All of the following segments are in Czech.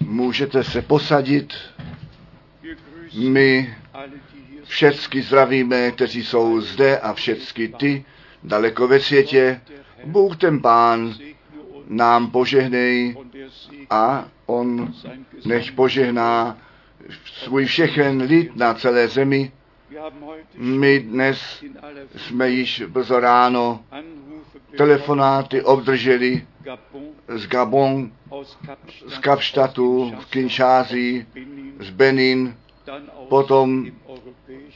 Můžete se posadit. My všecky zdravíme, kteří jsou zde a všecky ty daleko ve světě. Bůh ten Pán nám požehnej a On nech požehná svůj všechen lid na celé zemi. My dnes jsme již brzo ráno telefonáty obdrželi z Gabon, z Kapštatu, v Benin, z Benin, potom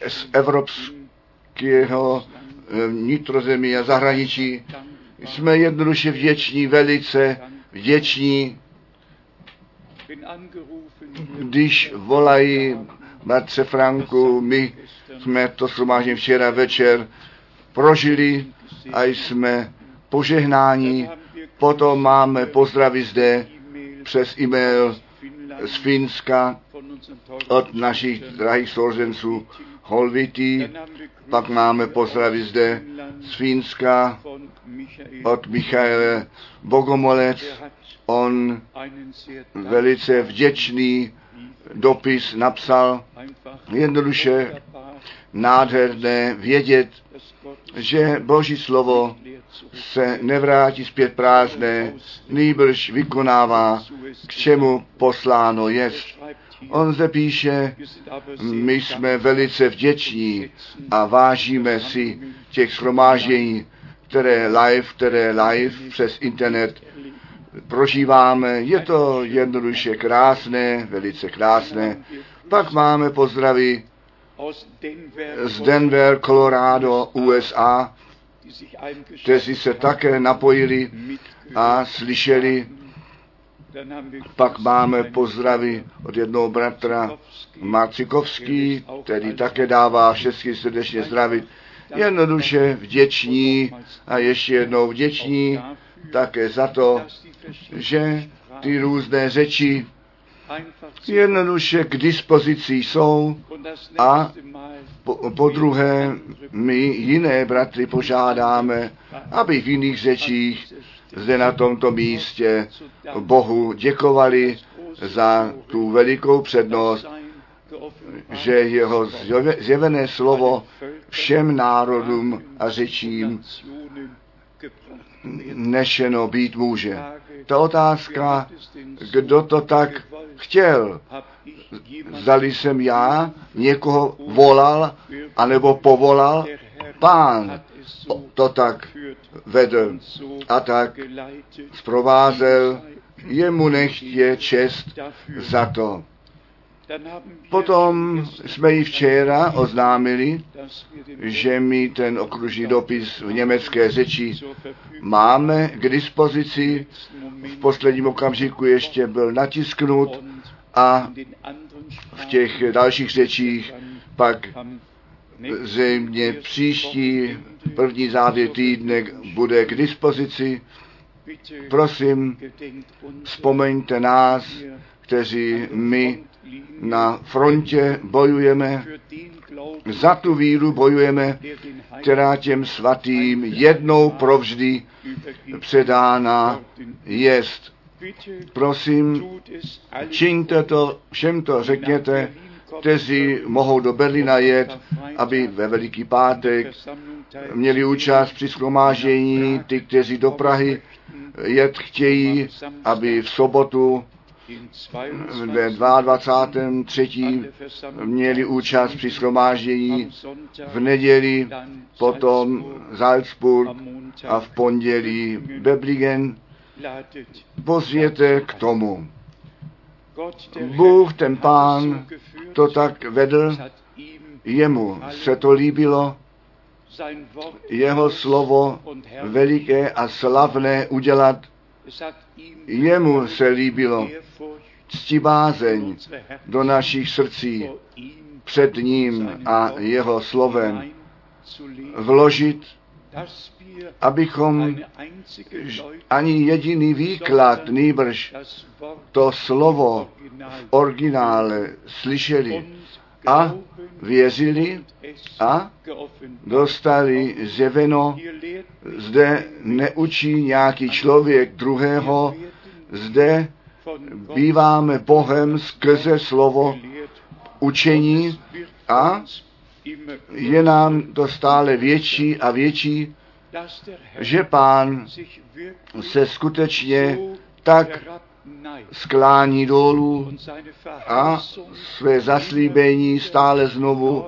z evropského eh, vnitrozemí a zahraničí. Jsme jednoduše vděční, velice vděční, když volají bratře Franku, my jsme to shromáždění včera večer prožili a jsme požehnáni. Potom máme pozdravy zde přes e-mail z Finska od našich drahých sourozenců wir Pak máme pozdravy zde z Finska od Michaele Bogomolec. On velice vděčný dopis napsal. Jednoduše nádherné vědět, že Boží slovo se nevrátí zpět prázdné, nýbrž vykonává, k čemu posláno jest. On zde píše, my jsme velice vděční a vážíme si těch shromáždění, které live, které live přes internet prožíváme. Je to jednoduše krásné, velice krásné. Pak máme pozdravy z Denver, Colorado, USA, kteří se také napojili a slyšeli. Pak máme pozdravy od jednoho bratra Marcikovský, který také dává všechny srdečně zdravit. Jednoduše vděční a ještě jednou vděční také za to, že ty různé řeči jednoduše k dispozici jsou a po, po druhé my jiné bratry požádáme, aby v jiných řečích zde na tomto místě Bohu děkovali za tu velikou přednost, že jeho zjeve- zjevené slovo všem národům a řečím nešeno být může. Ta otázka, kdo to tak chtěl, zdali jsem já někoho volal, anebo povolal, pán to tak vedl a tak zprovázel, jemu nechtě čest za to. Potom jsme ji včera oznámili, že my ten okružní dopis v německé řeči máme k dispozici. V posledním okamžiku ještě byl natisknut a v těch dalších řečích pak zřejmě příští první závěr týdne bude k dispozici. Prosím, vzpomeňte nás, kteří my na frontě bojujeme, za tu víru bojujeme, která těm svatým jednou provždy předána jest. Prosím, čiňte to, všem to řekněte, kteří mohou do Berlína jet, aby ve Veliký pátek měli účast při schromáždění, ty, kteří do Prahy jet chtějí, aby v sobotu ve 22. měli účast při schromáždění, v neděli potom Salzburg a v pondělí Bebligen. Pozvěte k tomu. Bůh, ten pán, to tak vedl, jemu se to líbilo, jeho slovo veliké a slavné udělat, jemu se líbilo ctibázeň do našich srdcí před ním a jeho slovem vložit, abychom ani jediný výklad, nýbrž to slovo v originále slyšeli a věřili a dostali zjeveno, zde neučí nějaký člověk druhého, zde býváme Bohem skrze slovo učení a je nám to stále větší a větší, že pán se skutečně tak sklání dolů a své zaslíbení stále znovu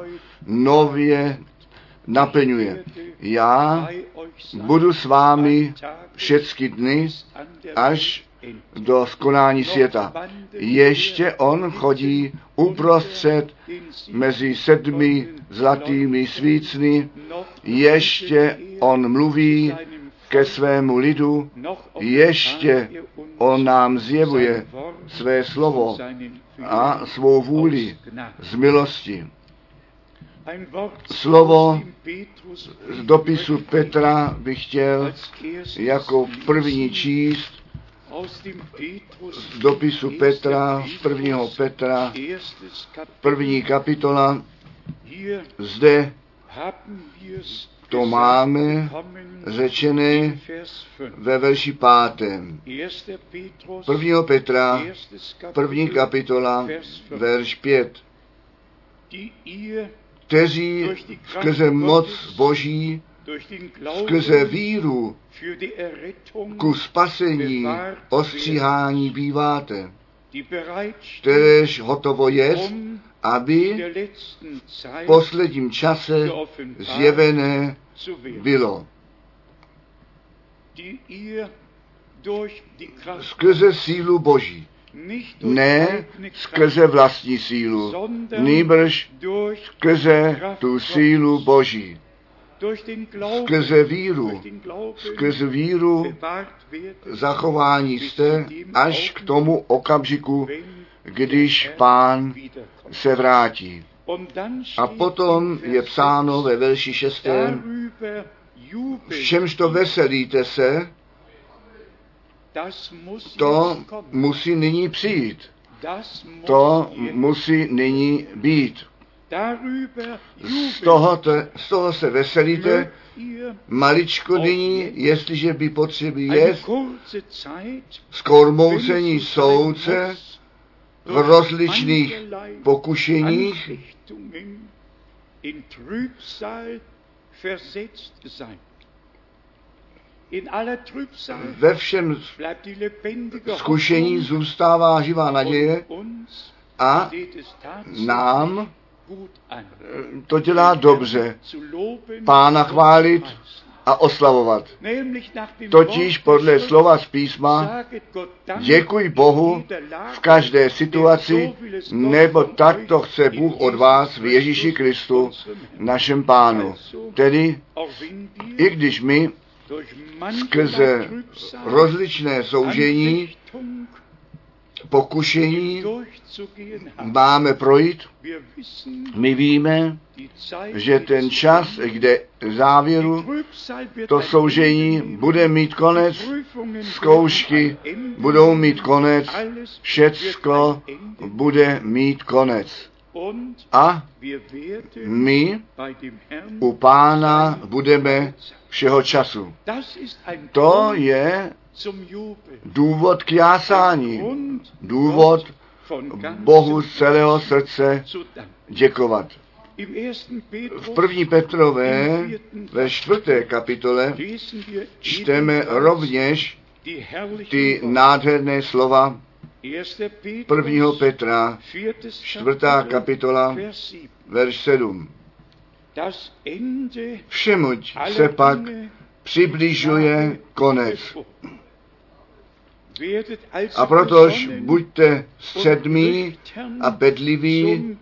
nově naplňuje. Já budu s vámi všechny dny až do skonání světa. Ještě on chodí uprostřed mezi sedmi zlatými svícny, ještě on mluví ke svému lidu, ještě on nám zjevuje své slovo a svou vůli z milosti. Slovo z dopisu Petra bych chtěl jako první číst z dopisu Petra, prvního Petra, první kapitola. Zde to máme řečené ve verši pátém. Prvního Petra, první kapitola, verš pět. Kteří skrze moc Boží, skrze víru ku spasení ostříhání býváte, kteréž hotovo je, aby v posledním čase zjevené bylo. Skrze sílu Boží. Ne skrze vlastní sílu, nýbrž skrze tu sílu Boží. Skrze víru, skrze víru zachování jste až k tomu okamžiku, když pán se vrátí. A potom je psáno ve verši 6. V čemž to veselíte se, to musí nyní přijít. To musí nyní být. Z toho, te, z toho se veselíte, maličko nyní, jestliže by potřeby je, skormouzení soudce v rozličných pokušeních, ve všem zkušení zůstává živá naděje a nám to dělá dobře. Pána chválit a oslavovat. Totiž podle slova z písma děkuj Bohu v každé situaci, nebo tak to chce Bůh od vás v Ježíši Kristu, našem pánu. Tedy, i když my skrze rozličné soužení, pokušení máme projít. My víme, že ten čas, kde závěru to soužení bude mít konec, zkoušky budou mít konec, všecko bude mít konec. A my u pána budeme všeho času. To je důvod k jásání, důvod Bohu z celého srdce děkovat. V první Petrové ve čtvrté kapitole čteme rovněž ty nádherné slova prvního Petra, čtvrtá kapitola, verš 7. Všemuť se pak přibližuje konec. A protož buďte středmí a bedliví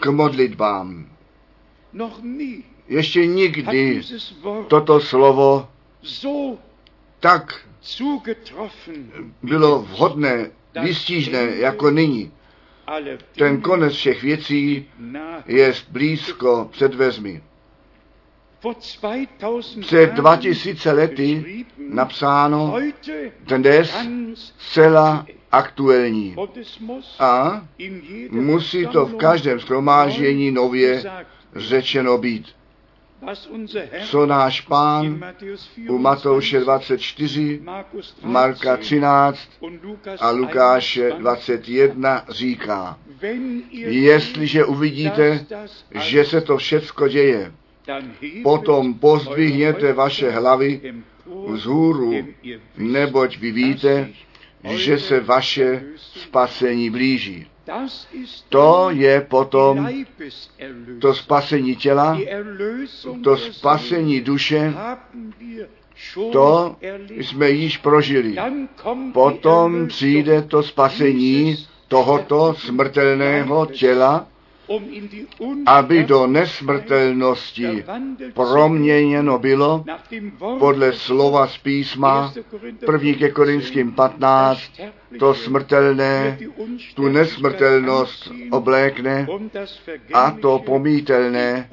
k modlitbám. Ještě nikdy toto slovo tak bylo vhodné, výstížné jako nyní. Ten konec všech věcí je blízko před vezmi. Před 2000 lety napsáno dnes zcela aktuální. A musí to v každém schromáždění nově řečeno být. co náš pán u Matouše 24, 24, Markus Marka 13 13 und Lukas a Lukáše 21, 21 říká, jestliže uvidíte, že se to všecko děje, potom pozdvihněte vaše hlavy vzhůru, neboť vy víte, že se vaše spasení blíží. To je potom to spasení těla, to spasení duše, to jsme již prožili. Potom přijde to spasení tohoto smrtelného těla, aby do nesmrtelnosti proměněno bylo podle slova z písma 1. Korinther 1. ke Korinským 15, to smrtelné, tu nesmrtelnost oblékne a to pomítelné,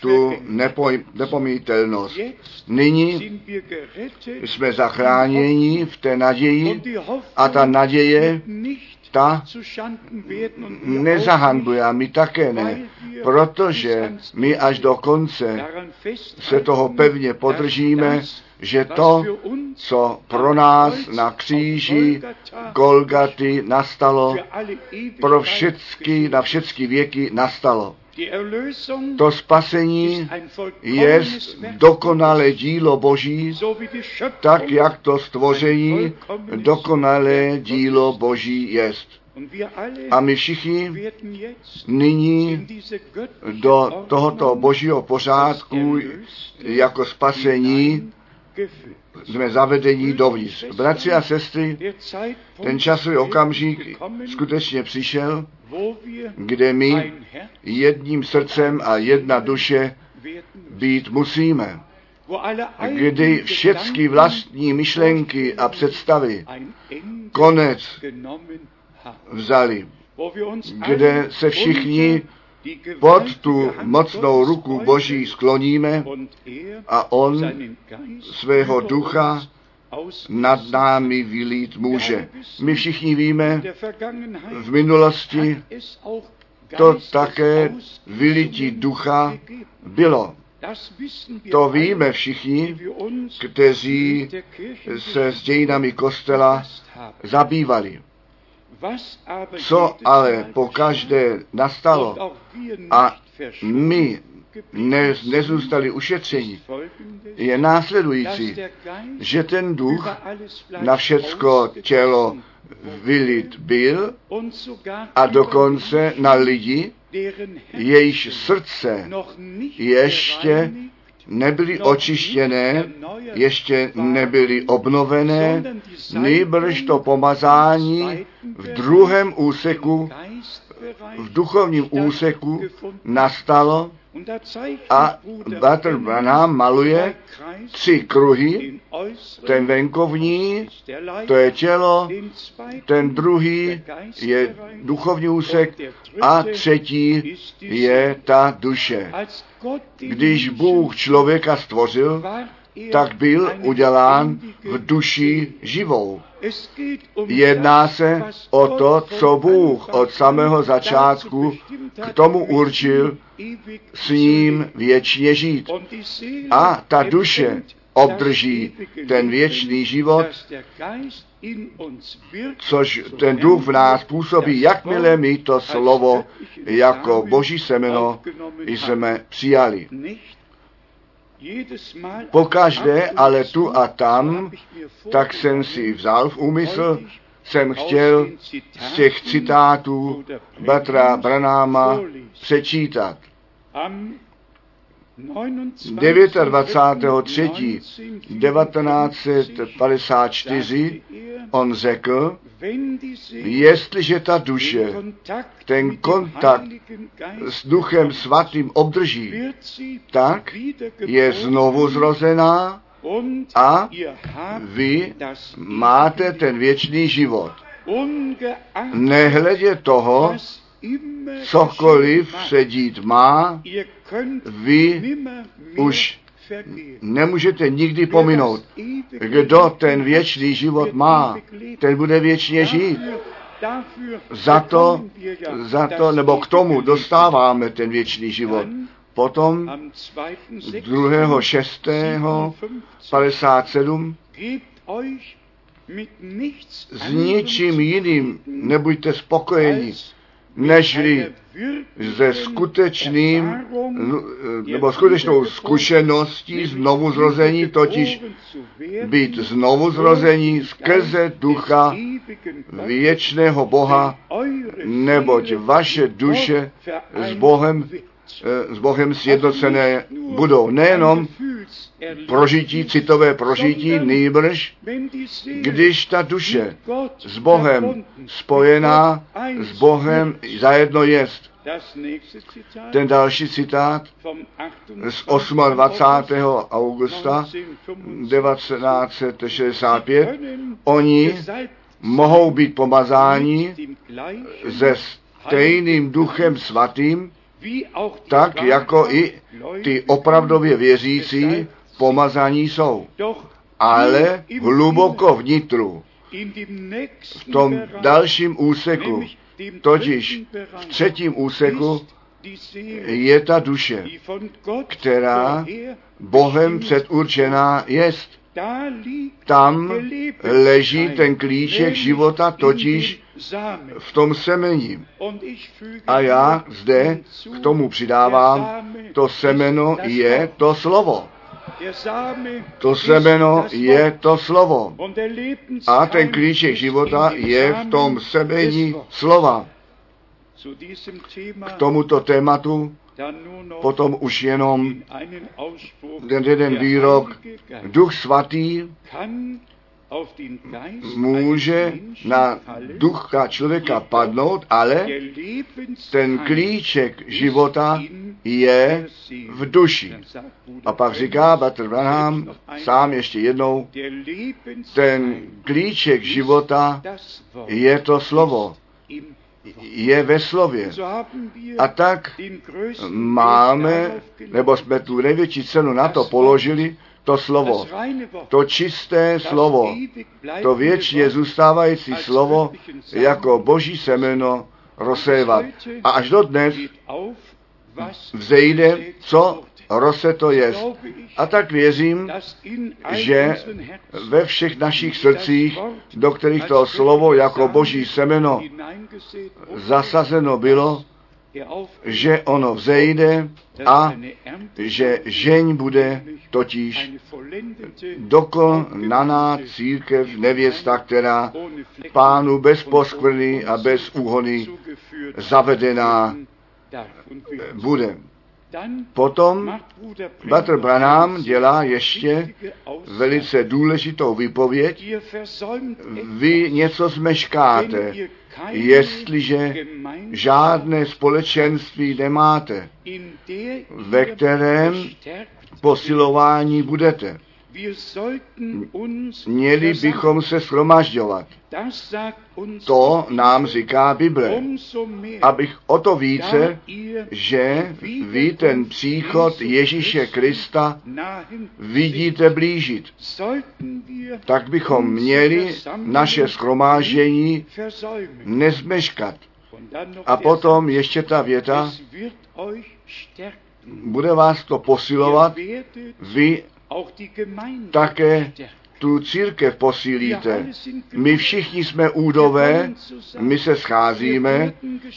tu nepoj, nepomítelnost. Nyní jsme zachráněni v té naději a ta naděje, ta nezahanbuje a my také ne, protože my až do konce se toho pevně podržíme, že to, co pro nás na kříži Golgaty nastalo, pro všechny, na všechny věky nastalo. To spasení je dokonalé dílo Boží, tak jak to stvoření dokonalé dílo Boží jest. A my všichni nyní do tohoto božího pořádku jako spasení jsme zavedení dovnitř. Bratři a sestry, ten časový okamžik skutečně přišel, kde my jedním srdcem a jedna duše být musíme, kdy všechny vlastní myšlenky a představy konec vzali, kde se všichni pod tu mocnou ruku Boží skloníme a On svého ducha nad námi vylít může. My všichni víme, v minulosti to také vylití ducha bylo. To víme všichni, kteří se s dějinami kostela zabývali. Co ale po každé nastalo a my ne, nezůstali ušetřeni, je následující, že ten duch na všecko tělo vylit byl a dokonce na lidi, jejíž srdce ještě nebyly očištěné, ještě nebyly obnovené, nejbrž to pomazání v druhém úseku, v duchovním úseku nastalo a Bratr Branham maluje tři kruhy, ten venkovní, to je tělo, ten druhý je duchovní úsek a třetí je ta duše. Když Bůh člověka stvořil, tak byl udělán v duši živou. Jedná se o to, co Bůh od samého začátku k tomu určil s ním věčně žít. A ta duše obdrží ten věčný život, což ten duch v nás působí, jakmile my to slovo jako boží semeno jsme přijali. Pokaždé, ale tu a tam, tak jsem si vzal v úmysl, jsem chtěl z těch citátů Batra Branáma přečítat. 29.3.1954 on řekl, jestliže ta duše ten kontakt s Duchem Svatým obdrží, tak je znovu zrozená a vy máte ten věčný život. Nehledě toho, cokoliv se dít má, vy už nemůžete nikdy pominout. Kdo ten věčný život má, ten bude věčně žít. Za to, za to, nebo k tomu dostáváme ten věčný život. potom am 2. 2. 6. 57 Gebt euch mit nichts s ničím jiným nebuďte spokojeni, nežli se skutečným, nebo skutečnou zkušeností znovu zrození, totiž být znovu zrození skrze ducha věčného Boha, neboť vaše duše s Bohem, s Bohem sjednocené budou. Nejenom prožití, citové prožití, nýbrž, když ta duše s Bohem spojená, s Bohem zajedno jest. Ten další citát z 28. augusta 1965. Oni mohou být pomazáni se stejným duchem svatým, tak jako i ty opravdově věřící pomazaní jsou. Ale hluboko vnitru, v tom dalším úseku, totiž v třetím úseku, je ta duše, která Bohem předurčená jest. Tam leží ten klíček života, totiž v tom semení. A já zde k tomu přidávám, to semeno je to slovo. To semeno je to slovo. A ten klíček života je v tom semení slova. K tomuto tématu potom už jenom ten jeden výrok. Duch svatý může na ducha člověka padnout, ale ten klíček života je v duši. A pak říká Batr Branham sám ještě jednou, ten klíček života je to slovo je ve slově. A tak máme, nebo jsme tu největší cenu na to položili, to slovo, to čisté slovo, to věčně zůstávající slovo jako boží semeno rozsévat. A až do dnes vzejde, co rose to jest. A tak věřím, že ve všech našich srdcích, do kterých to slovo jako boží semeno zasazeno bylo, že ono vzejde a že žeň bude totiž dokonaná církev, nevěsta, která pánu bez poskvrny a bez úhony zavedená bude. Potom Batr Branham dělá ještě velice důležitou výpověď. Vy něco zmeškáte, jestliže žádné společenství nemáte, ve kterém posilování budete. Měli bychom se shromažďovat. To nám říká Bible. Abych o to více, že vy ten příchod Ježíše Krista vidíte blížit. Tak bychom měli naše schromáždění nezmeškat. A potom ještě ta věta, bude vás to posilovat, vy také tu církev posílíte. My všichni jsme údové, my se scházíme,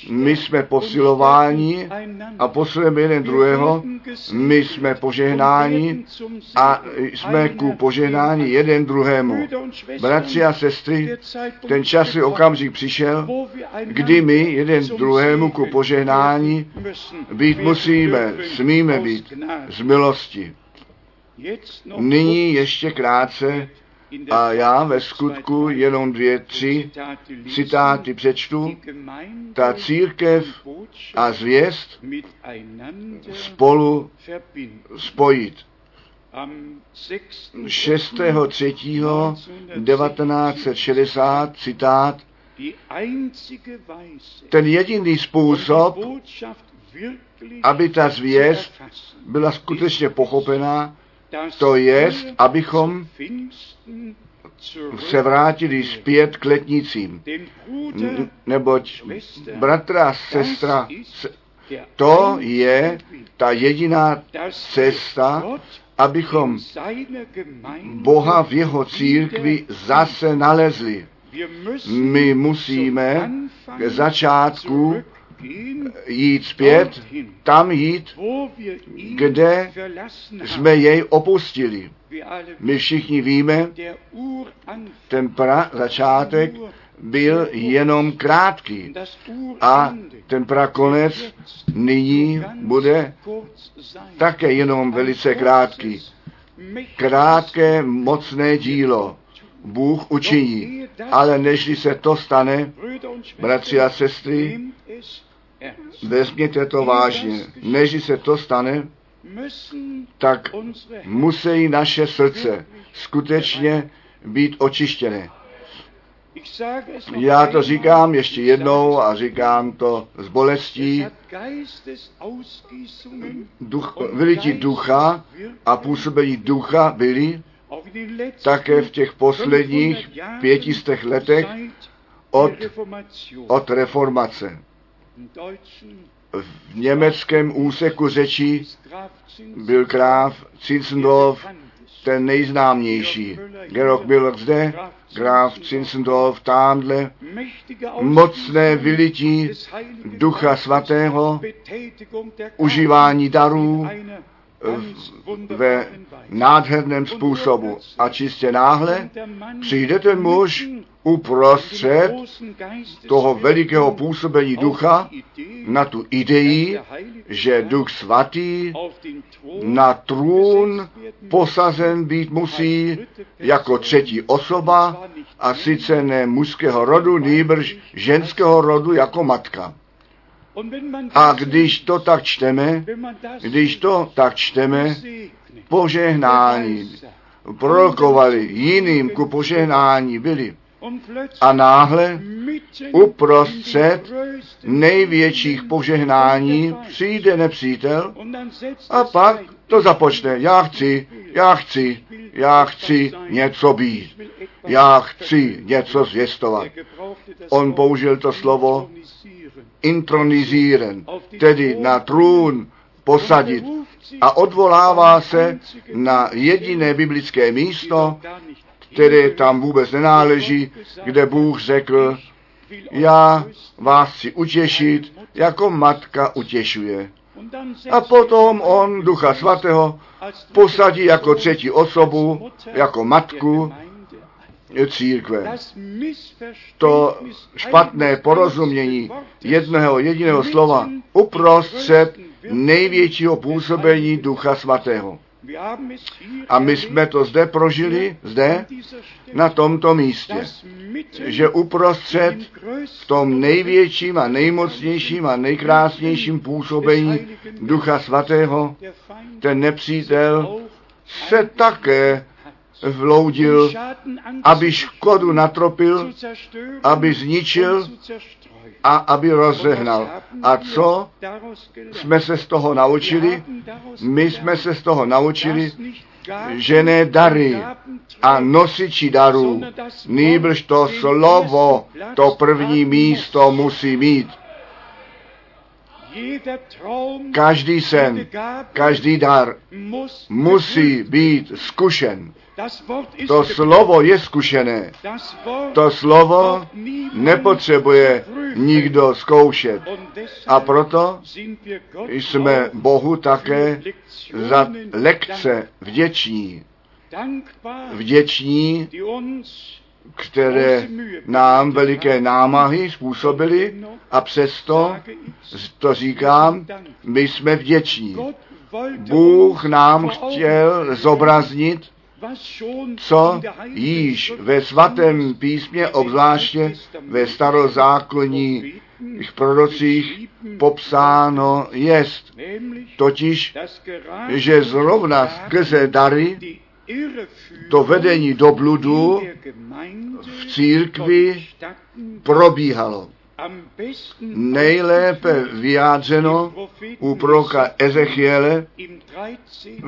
my jsme posilováni a posilujeme jeden druhého, my jsme požehnáni a jsme ku požehnání jeden druhému. Bratři a sestry, ten časný okamžik přišel, kdy my jeden druhému ku požehnání být musíme, smíme být z milosti. Nyní ještě krátce a já ve skutku jenom dvě, tři citáty přečtu. Ta církev a zvěst spolu spojit. 6.3.1960 citát ten jediný způsob, aby ta zvěst byla skutečně pochopená, to je, abychom se vrátili zpět k letnicím. Neboť bratra, sestra, To je ta jediná cesta, abychom Boha v jeho církvi zase nalezli. My musíme k začátku jít zpět, tam jít, kde jsme jej opustili. My všichni víme, ten pra začátek byl jenom krátký. A ten prakonec nyní bude také jenom velice krátký. Krátké, mocné dílo Bůh učiní, ale nežli se to stane, bratři a sestry, vezměte to vážně, nežli se to stane, tak musí naše srdce skutečně být očištěné. Já to říkám ještě jednou a říkám to s bolestí. Duch, vylití ducha a působení ducha byli také v těch posledních pětistech letech od, od reformace. V německém úseku řečí byl kráv Zinzendorf ten nejznámější. Georg byl zde, Graf Zinzendorf tamhle, mocné vylití Ducha Svatého, užívání darů ve nádherném způsobu. A čistě náhle přijde ten muž uprostřed toho velikého působení ducha na tu idei, že duch svatý na trůn posazen být musí jako třetí osoba a sice ne mužského rodu, nýbrž ženského rodu jako matka. A když to tak čteme, když to tak čteme, požehnání, prorokovali jiným ku požehnání byli. A náhle uprostřed největších požehnání přijde nepřítel a pak to započne. Já chci, já chci, já chci něco být. Já chci něco zvěstovat. On použil to slovo intronizíren, tedy na trůn posadit a odvolává se na jediné biblické místo, které tam vůbec nenáleží, kde Bůh řekl, já vás chci utěšit, jako matka utěšuje. A potom on Ducha Svatého posadí jako třetí osobu, jako matku církve. To špatné porozumění jednoho jediného slova uprostřed největšího působení Ducha Svatého. A my jsme to zde prožili, zde, na tomto místě, že uprostřed v tom největším a nejmocnějším a nejkrásnějším působení Ducha Svatého ten nepřítel se také vloudil, aby škodu natropil, aby zničil a aby rozehnal. A co jsme se z toho naučili? My jsme se z toho naučili, že ne dary a nosiči darů, nýbrž to slovo, to první místo musí mít. Každý sen, každý dar musí být zkušen. To slovo je zkušené. To slovo nepotřebuje nikdo zkoušet. A proto jsme Bohu také za lekce vděční. Vděční, které nám veliké námahy způsobily a přesto, to říkám, my jsme vděční. Bůh nám chtěl zobraznit co již ve svatém písmě, obzvláště ve starozákonních prorocích popsáno jest. Totiž, že zrovna skrze dary to vedení do bludu v církvi probíhalo. Nejlépe vyjádřeno u proka Ezechiele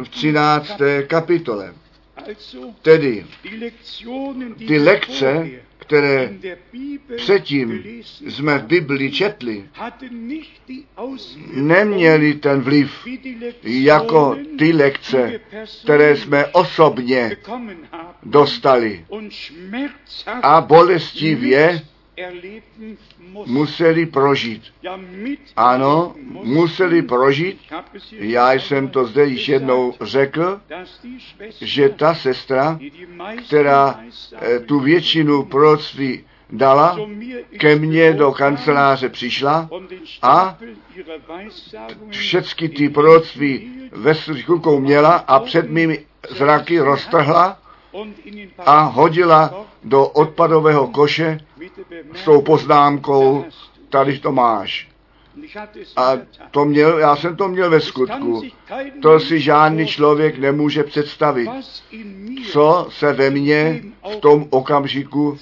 v 13. kapitole. Tedy ty lekce, které předtím jsme v Bibli četli, neměly ten vliv jako ty lekce, které jsme osobně dostali a bolestivě. Museli prožít. Ano, museli prožít. Já jsem to zde již jednou řekl, že ta sestra, která eh, tu většinu proroctví dala, ke mně do kanceláře přišla den a všechny ty proroctví ve svých rukou měla a před mými zraky roztrhla a hodila do odpadového koše s tou poznámkou, tady to máš. A to měl, já jsem to měl ve skutku. To si žádný člověk nemůže představit, co se ve mně v tom okamžiku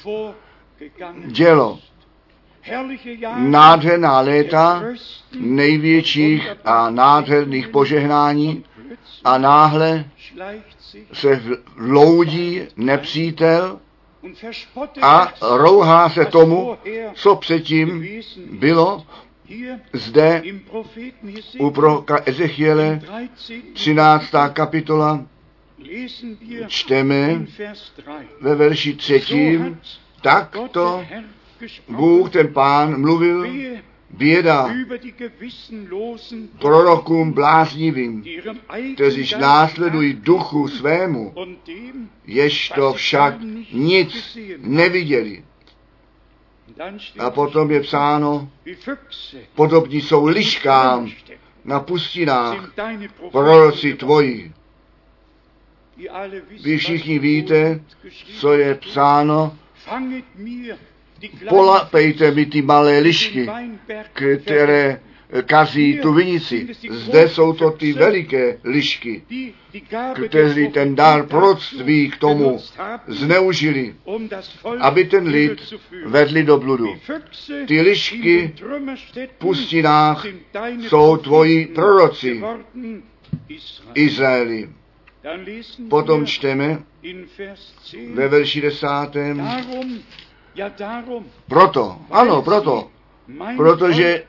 dělo. Nádherná léta, největších a nádherných požehnání a náhle se vloudí nepřítel a rouhá se tomu, co předtím bylo zde u proroka Ezechiele 13. 13. kapitola čteme in Vers 3. ve verši třetím, tak to Bůh, ten pán, mluvil běda prorokům bláznivým, kteří následují duchu svému, jež to však nic neviděli. A potom je psáno, podobní jsou liškám na pustinách, proroci tvoji. Vy všichni víte, co je psáno, Polapejte mi ty malé lišky, které kazí tu vinici. Zde jsou to ty veliké lišky, kteří ten dár proroctví k tomu zneužili, aby ten lid vedli do bludu. Ty lišky V pustinách jsou tvoji proroci. Izraeli. Potom čteme in Vers 10, ve verši desátém, proto, ano, proto, protože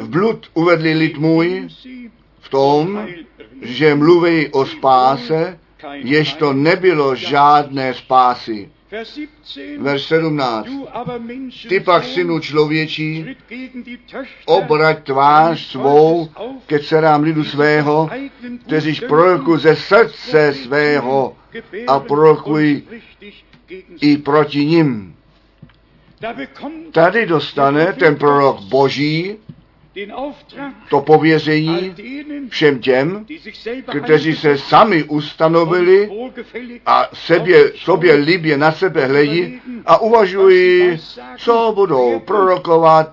v blud uvedli lid můj v tom, že mluví o spáse, jež to nebylo žádné spásy. Vers 17, Verš 17. du aber Menschen, Ty pak, synu člověčí, obrať tvář svou ke dcerám lidu svého, kteříž proroku ze srdce svého a prorokuj i proti nim. Tady dostane ten prorok boží to pověření všem těm, kteří se sami ustanovili a sebě, sobě libě na sebe hledí a uvažují, co budou prorokovat,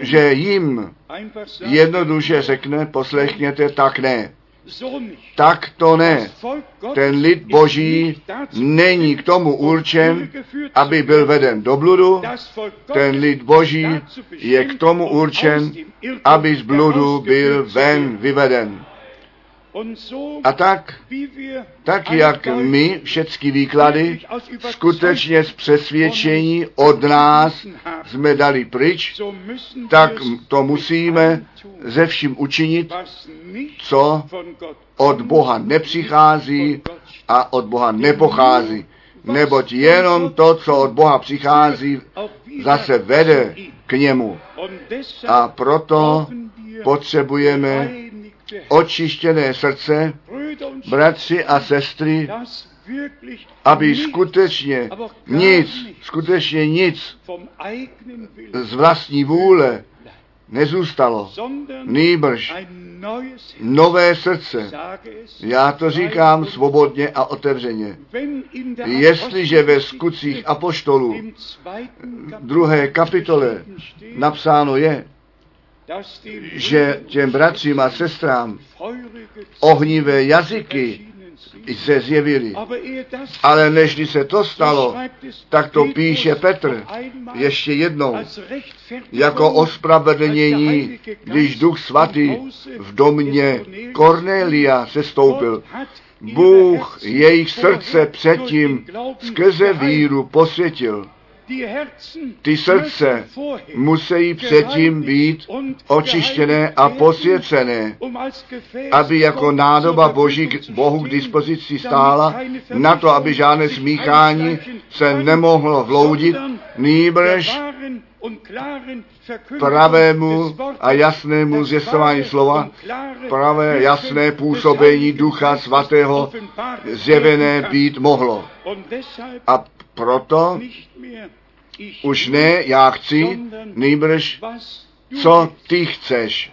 že jim jednoduše řekne, poslechněte, tak ne. Tak to ne. Ten lid boží není k tomu určen, aby byl veden do bludu. Ten lid boží je k tomu určen, aby z bludu byl ven vyveden. A tak, tak jak my všechny výklady skutečně z přesvědčení od nás jsme dali pryč, tak to musíme ze vším učinit, co od Boha nepřichází a od Boha nepochází. Neboť jenom to, co od Boha přichází, zase vede k němu. A proto potřebujeme očištěné srdce, bratři a sestry, aby skutečně nic, skutečně nic z vlastní vůle nezůstalo. Nýbrž nové srdce. Já to říkám svobodně a otevřeně. Jestliže ve skutcích apoštolů druhé kapitole napsáno je, že těm bratřím a sestrám ohnivé jazyky se zjevily. Ale než se to stalo, tak to píše Petr ještě jednou, jako ospravedlnění, když Duch Svatý v domě Cornelia se stoupil. Bůh jejich srdce předtím skrze víru posvětil. Ty srdce musí předtím být očištěné a posvěcené, aby jako nádoba Boží k Bohu k dispozici stála, na to, aby žádné smíchání se nemohlo vloudit, nýbrž pravému a jasnému zjistování slova, pravé jasné působení Ducha Svatého zjevené být mohlo. A proto už ne já chci, nejbrž co ty chceš.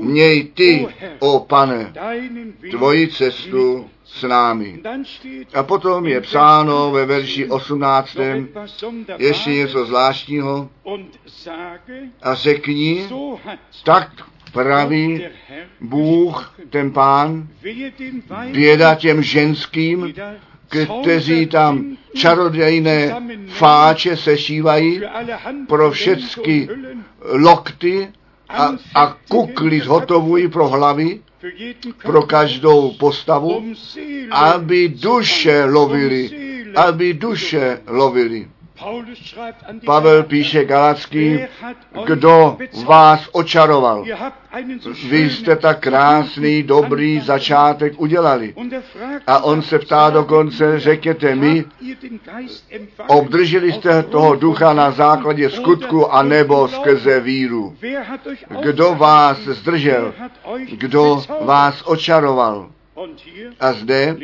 Měj ty, o pane, tvoji cestu s námi. A potom je psáno ve verši 18. ještě něco zvláštního a řekni, tak praví Bůh, ten pán, běda těm ženským, kteří tam čarodějné fáče sešívají pro všechny lokty a, a kukly zhotovují pro hlavy, pro každou postavu, aby duše lovili, aby duše lovili. Pavel píše Galacký, kdo vás očaroval. Vy jste tak krásný, dobrý začátek udělali. A on se ptá dokonce, řekněte mi, obdrželi jste toho ducha na základě skutku a nebo skrze víru. Kdo vás zdržel? Kdo vás očaroval? A zde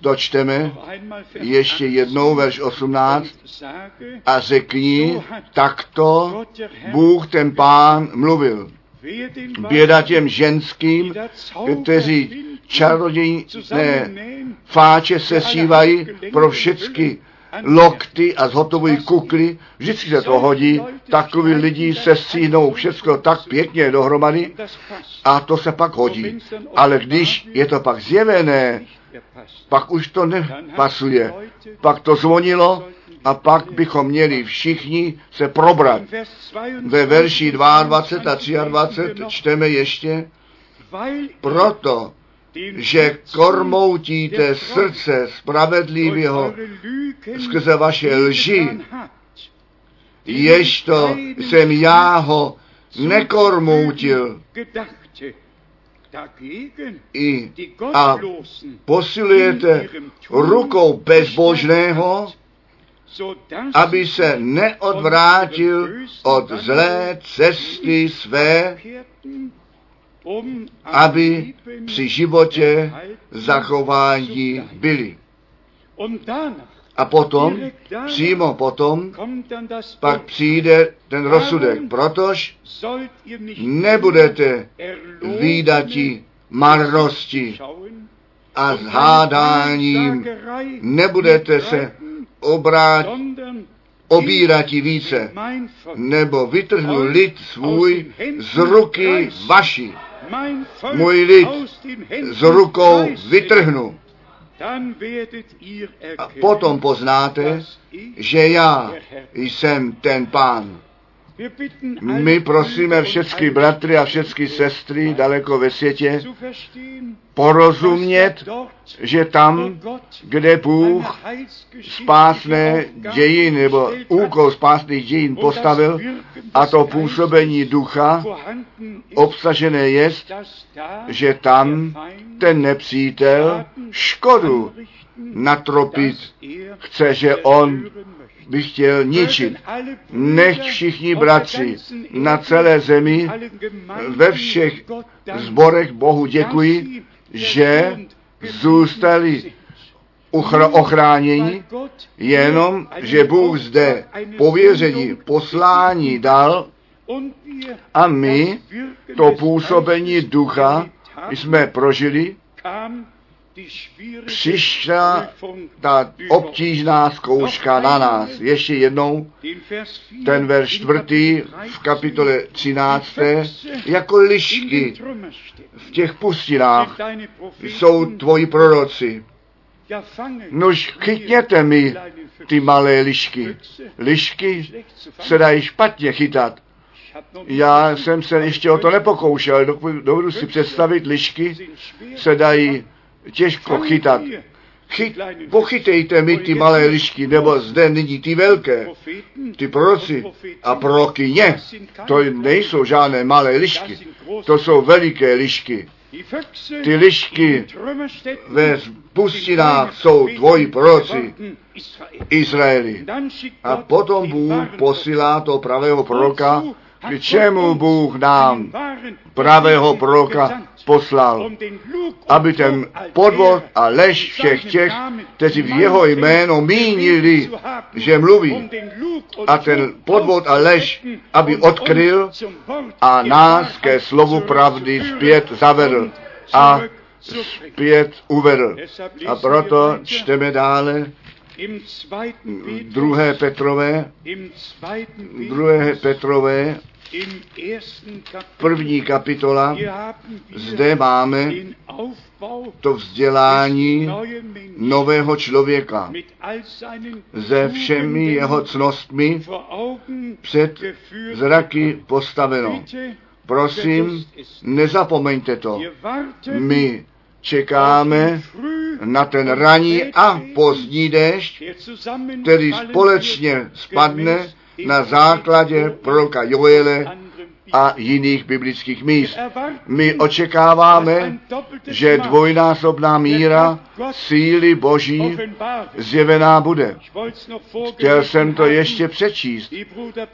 dočteme ještě jednou verš 18 a řekni, takto Bůh ten pán mluvil. Běda těm ženským, kteří čarodějné fáče sesívají pro všechny lokty a zhotovují kukly, vždycky se to hodí, takový lidi se sínou všechno tak pěkně dohromady a to se pak hodí. Ale když je to pak zjevené, pak už to nepasuje. Pak to zvonilo a pak bychom měli všichni se probrat. Ve verši 22 a 23 čteme ještě, proto že kormoutíte srdce spravedlivého skrze vaše lži, ježto jsem já ho nekormoutil. I a posilujete rukou bezbožného, aby se neodvrátil od zlé cesty své, aby při životě zachování byli. A potom, přímo potom, pak přijde ten rozsudek, protož nebudete výdati marnosti a s hádáním nebudete se obrát, obírati více, nebo vytrhnu lid svůj z ruky vaší můj lid z rukou vytrhnu. A potom poznáte, že já jsem ten pán. My prosíme všechny bratry a všechny sestry daleko ve světě porozumět, že tam, kde Bůh spásné dějin nebo úkol spásných dějin postavil a to působení ducha obsažené je, že tam ten nepřítel škodu natropit chce, že on by chtěl ničit. Nechť všichni bratři na celé zemi, ve všech zborech Bohu děkuji, že zůstali ochráněni, jenom, že Bůh zde pověření, poslání dal a my to působení ducha jsme prožili, přišla ta obtížná zkouška na nás. Ještě jednou ten verš čtvrtý v kapitole 13. Jako lišky v těch pustinách jsou tvoji proroci. Nož chytněte mi ty malé lišky. Lišky se dají špatně chytat. Já jsem se ještě o to nepokoušel, dovedu si představit, lišky se dají těžko chytat. Chyt, pochytejte mi ty malé lišky, nebo zde nyní ty velké, ty proroci a prorokyně. To nejsou žádné malé lišky, to jsou veliké lišky. Ty lišky ve pustinách jsou tvoji proroci Izraeli. A potom Bůh posílá to pravého proroka, k čemu Bůh nám pravého proroka poslal, aby ten podvod a lež všech těch, kteří v jeho jméno mínili, že mluví, a ten podvod a lež, aby odkryl a nás ke slovu pravdy zpět zavedl a zpět uvedl. A proto čteme dále druhé Petrové, druhé Petrové, první kapitola, zde máme to vzdělání nového člověka se všemi jeho cnostmi před zraky postaveno. Prosím, nezapomeňte to. My čekáme na ten ranní a pozdní déšť, který společně spadne na základě proroka Joele a jiných biblických míst. My očekáváme, že dvojnásobná míra síly Boží zjevená bude. Chtěl jsem to ještě přečíst,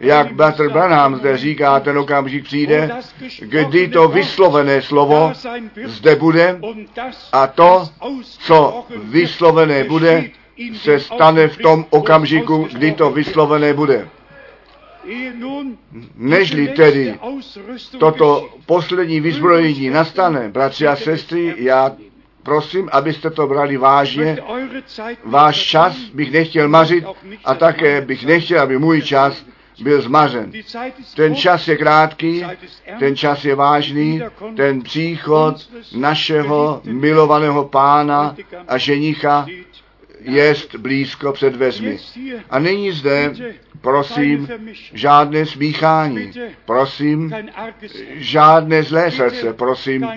jak Bratr Branham zde říká, ten okamžik přijde, kdy to vyslovené slovo zde bude a to, co vyslovené bude, se stane v tom okamžiku, kdy to vyslovené bude. Nežli tedy toto poslední vyzbrojení nastane, bratři a sestry, já prosím, abyste to brali vážně. Váš čas bych nechtěl mařit a také bych nechtěl, aby můj čas byl zmařen. Ten čas je krátký, ten čas je vážný, ten příchod našeho milovaného pána a ženicha jest blízko před vezmi. A není zde, prosím, žádné smíchání, prosím, žádné zlé srdce, prosím,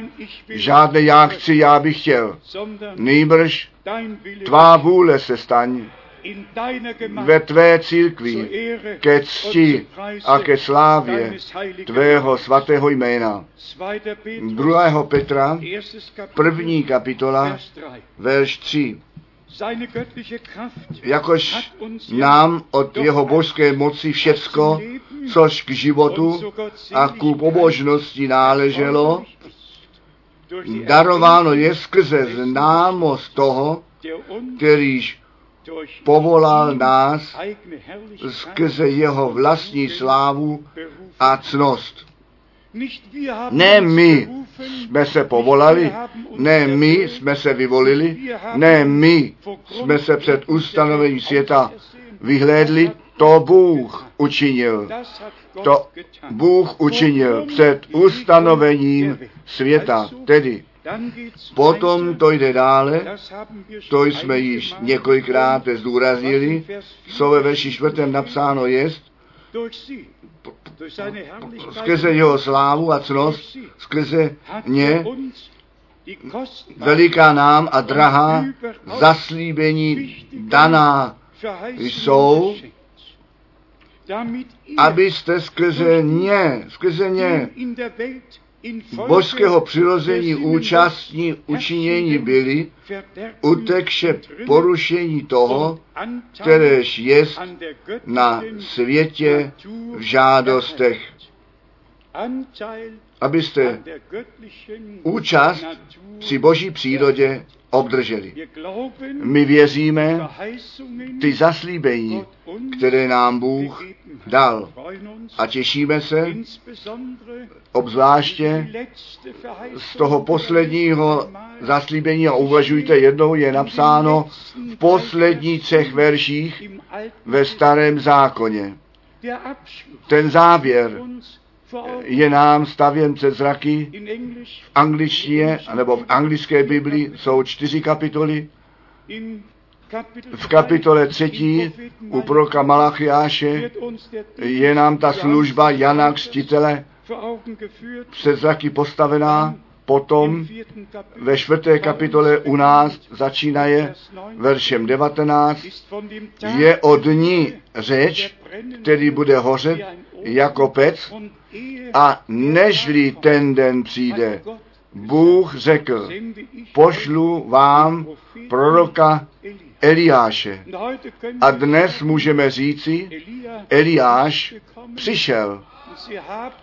žádné já chci, já bych chtěl. Nýbrž tvá vůle se staň ve tvé církvi ke cti a ke slávě tvého svatého jména. 2. Petra, první kapitola, verš 3 jakož nám od jeho božské moci všecko, což k životu a ku pobožnosti náleželo, darováno je skrze známost toho, kterýž povolal nás skrze jeho vlastní slávu a cnost. Ne my jsme se povolali, ne my jsme se vyvolili, ne my jsme se před ustanovením světa vyhlédli, to Bůh učinil. To Bůh učinil před ustanovením světa, tedy Potom to jde dále, to jsme již několikrát zdůraznili, co ve verši čtvrtém napsáno jest, skrze jeho slávu a cnost, skrze ně veliká nám a drahá zaslíbení daná jsou, abyste skrze ně, skrze ně božského přirození účastní učinění byli, utekše porušení toho, kteréž je na světě v žádostech. Abyste účast při boží přírodě obdrželi. My věříme ty zaslíbení, které nám Bůh dal. A těšíme se obzvláště z toho posledního zaslíbení a uvažujte, jednou je napsáno v posledních třech verších ve starém zákoně. Ten závěr je nám stavěn před zraky v angličtině, nebo v anglické Biblii jsou čtyři kapitoly. V kapitole třetí u proroka Malachiáše je nám ta služba Jana Křtitele před zraky postavená, potom ve čtvrté kapitole u nás začínaje veršem 19, je o dní řeč, který bude hořet jako pec a nežli ten den přijde, Bůh řekl, pošlu vám proroka Eliáše. A dnes můžeme říci, Eliáš přišel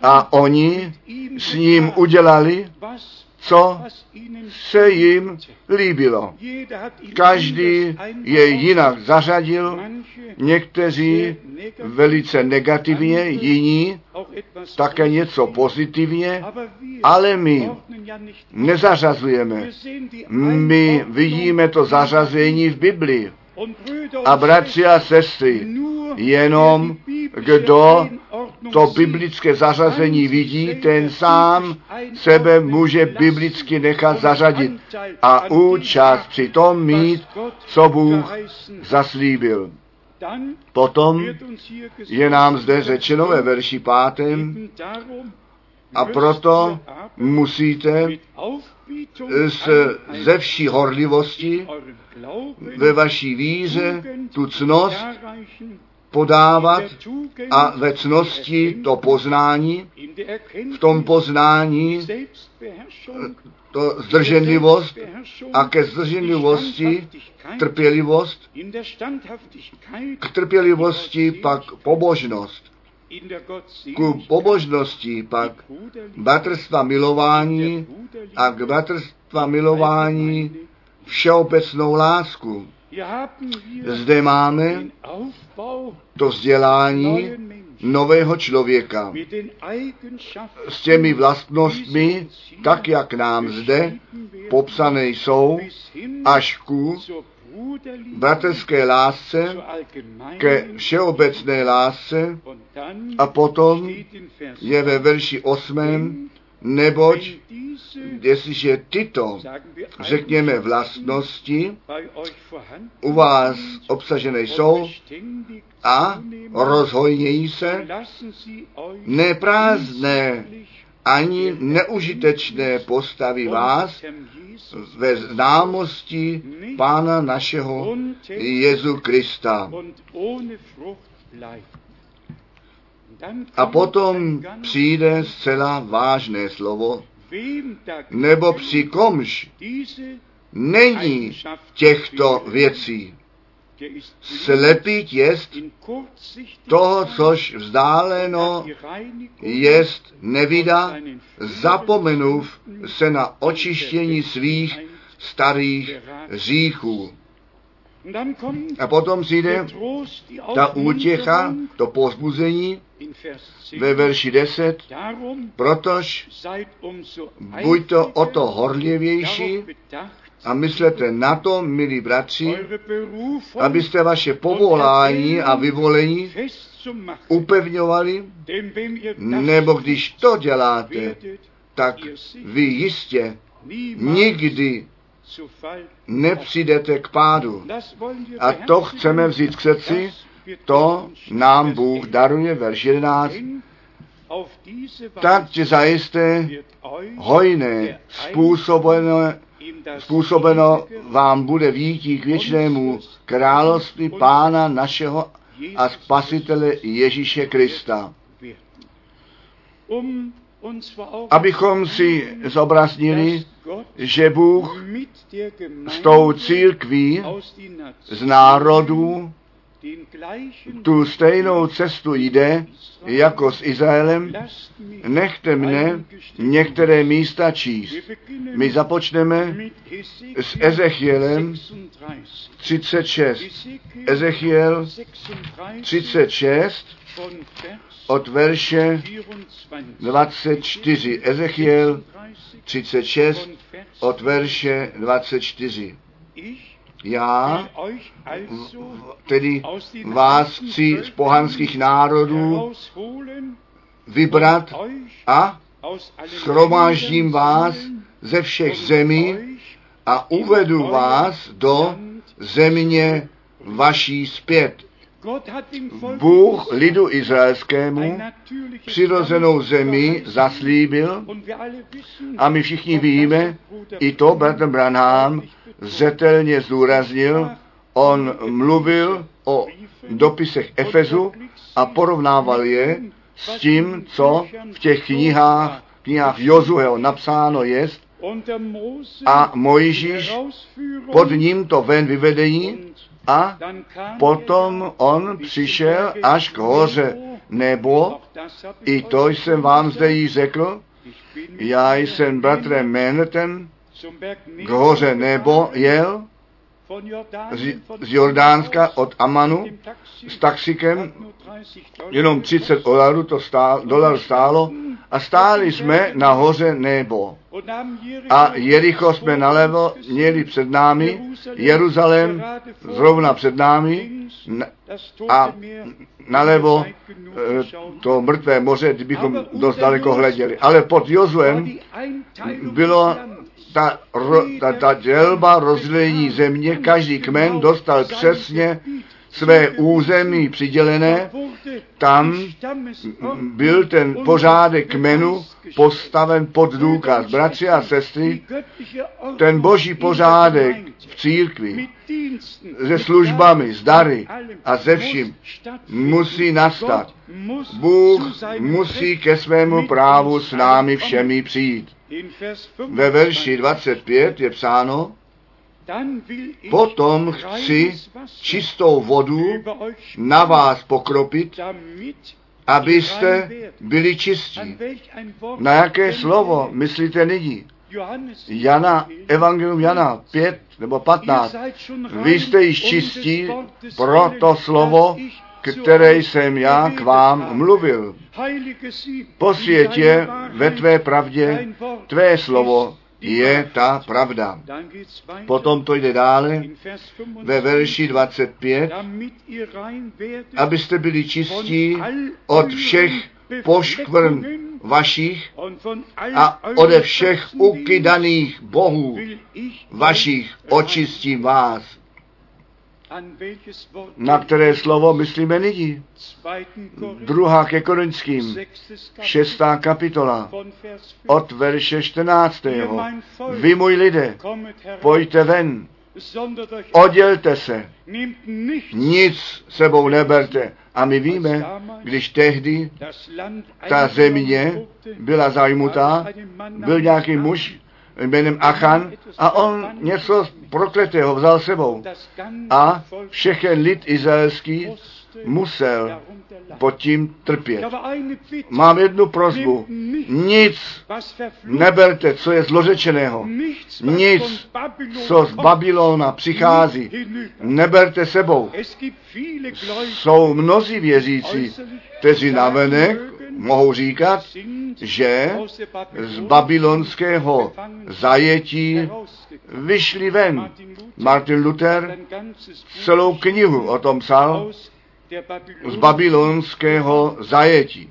a oni s ním udělali, co se jim líbilo. Každý je jinak zařadil, někteří velice negativně, jiní také něco pozitivně, ale my nezařazujeme. My vidíme to zařazení v Biblii. A bratři a sestry, jenom kdo to biblické zařazení vidí, ten sám sebe může biblicky nechat zařadit a účast při tom mít, co Bůh zaslíbil. Potom je nám zde řečeno ve verši pátém, a proto musíte s, ze vší horlivosti ve vaší víře tu cnost podávat a ve cnosti to poznání, v tom poznání to zdrženlivost a ke zdrženlivosti trpělivost, k trpělivosti pak pobožnost, ku pobožnosti pak bratrstva milování a k bratrstva milování všeobecnou lásku. Zde máme to vzdělání nového člověka s těmi vlastnostmi, tak jak nám zde popsané jsou, až ku bratrské lásce, ke všeobecné lásce a potom je ve verši 8. Neboť jestliže tyto, řekněme, vlastnosti u vás obsažené jsou a rozhojnějí se, neprázdné ani neužitečné postavy vás ve známosti Pána našeho Jezu Krista. A potom přijde zcela vážné slovo, nebo při komž není těchto věcí. Slepý jest toho, což vzdáleno jest nevida, zapomenuv se na očištění svých starých říchů. A potom přijde ta útěcha, to pozbuzení ve verši 10, protož buď to o to horlivější a myslete na to, milí bratři, abyste vaše povolání a vyvolení upevňovali, nebo když to děláte, tak vy jistě nikdy nepřijdete k pádu. A to chceme vzít k srdci, to nám Bůh daruje, verš 11, tak zajisté hojné způsobeno, způsobeno vám bude výtí k věčnému království Pána našeho a Spasitele Ježíše Krista. Abychom si zobraznili, že Bůh s tou církví z národů tu stejnou cestu jde, jako s Izraelem, nechte mne některé místa číst. My započneme s Ezechielem 36. Ezechiel 36 od verše 24. Ezechiel 36 od verše 24. Já tedy vás chci z pohanských národů vybrat a schromáždím vás ze všech zemí a uvedu vás do země vaší zpět. Bůh lidu izraelskému přirozenou zemi zaslíbil. A my všichni víme, i to bratr Branham zetelně zdůraznil, on mluvil o dopisech Efezu a porovnával je s tím, co v těch knihách, knihách Jozueho napsáno jest. A Mojžíš pod ním to ven vyvedení a potom on přišel až k hoře. Nebo, i to jsem vám zde již řekl, já jsem bratrem Menetem k hoře nebo jel z, Jordánska od Amanu s taxikem, jenom 30 dolarů to stál, dolar stálo a stáli jsme na hoře nebo. A Jericho jsme nalevo měli před námi, Jeruzalém zrovna před námi a nalevo to mrtvé moře, kdybychom dost daleko hleděli. Ale pod Jozuem bylo ta, ro, ta, ta dělba rozdělení země, každý kmen dostal přesně své území přidělené, tam byl ten pořádek kmenu postaven pod důkaz. Bratři a sestry, ten boží pořádek v církvi se službami, s dary a ze vším musí nastat. Bůh musí ke svému právu s námi všemi přijít. Ve verši 25 je psáno, Potom chci čistou vodu na vás pokropit, abyste byli čistí. Na jaké slovo myslíte nyní? Jana, Evangelium Jana 5 nebo 15. Vy jste již čistí pro to slovo, které jsem já k vám mluvil. Posvětě ve tvé pravdě, tvé slovo je ta pravda. Potom to jde dále ve verši 25, abyste byli čistí od všech poškvrn vašich a ode všech ukydaných bohů vašich očistím vás. Na které slovo myslíme nyní? Druhá ke Korinským, šestá kapitola, od verše 14. Vy, můj lidé, pojďte ven, odělte se, nic sebou neberte. A my víme, když tehdy ta země byla zajmutá, byl nějaký muž, jménem Achan a on něco prokletého vzal sebou. A všechen lid izraelský musel pod tím trpět. Mám jednu prozbu. Nic neberte, co je zlořečeného. Nic, co z Babylona přichází. Neberte sebou. Jsou mnozí věřící, kteří navenek mohou říkat, že z babylonského zajetí vyšli ven. Martin Luther celou knihu o tom psal z babylonského zajetí.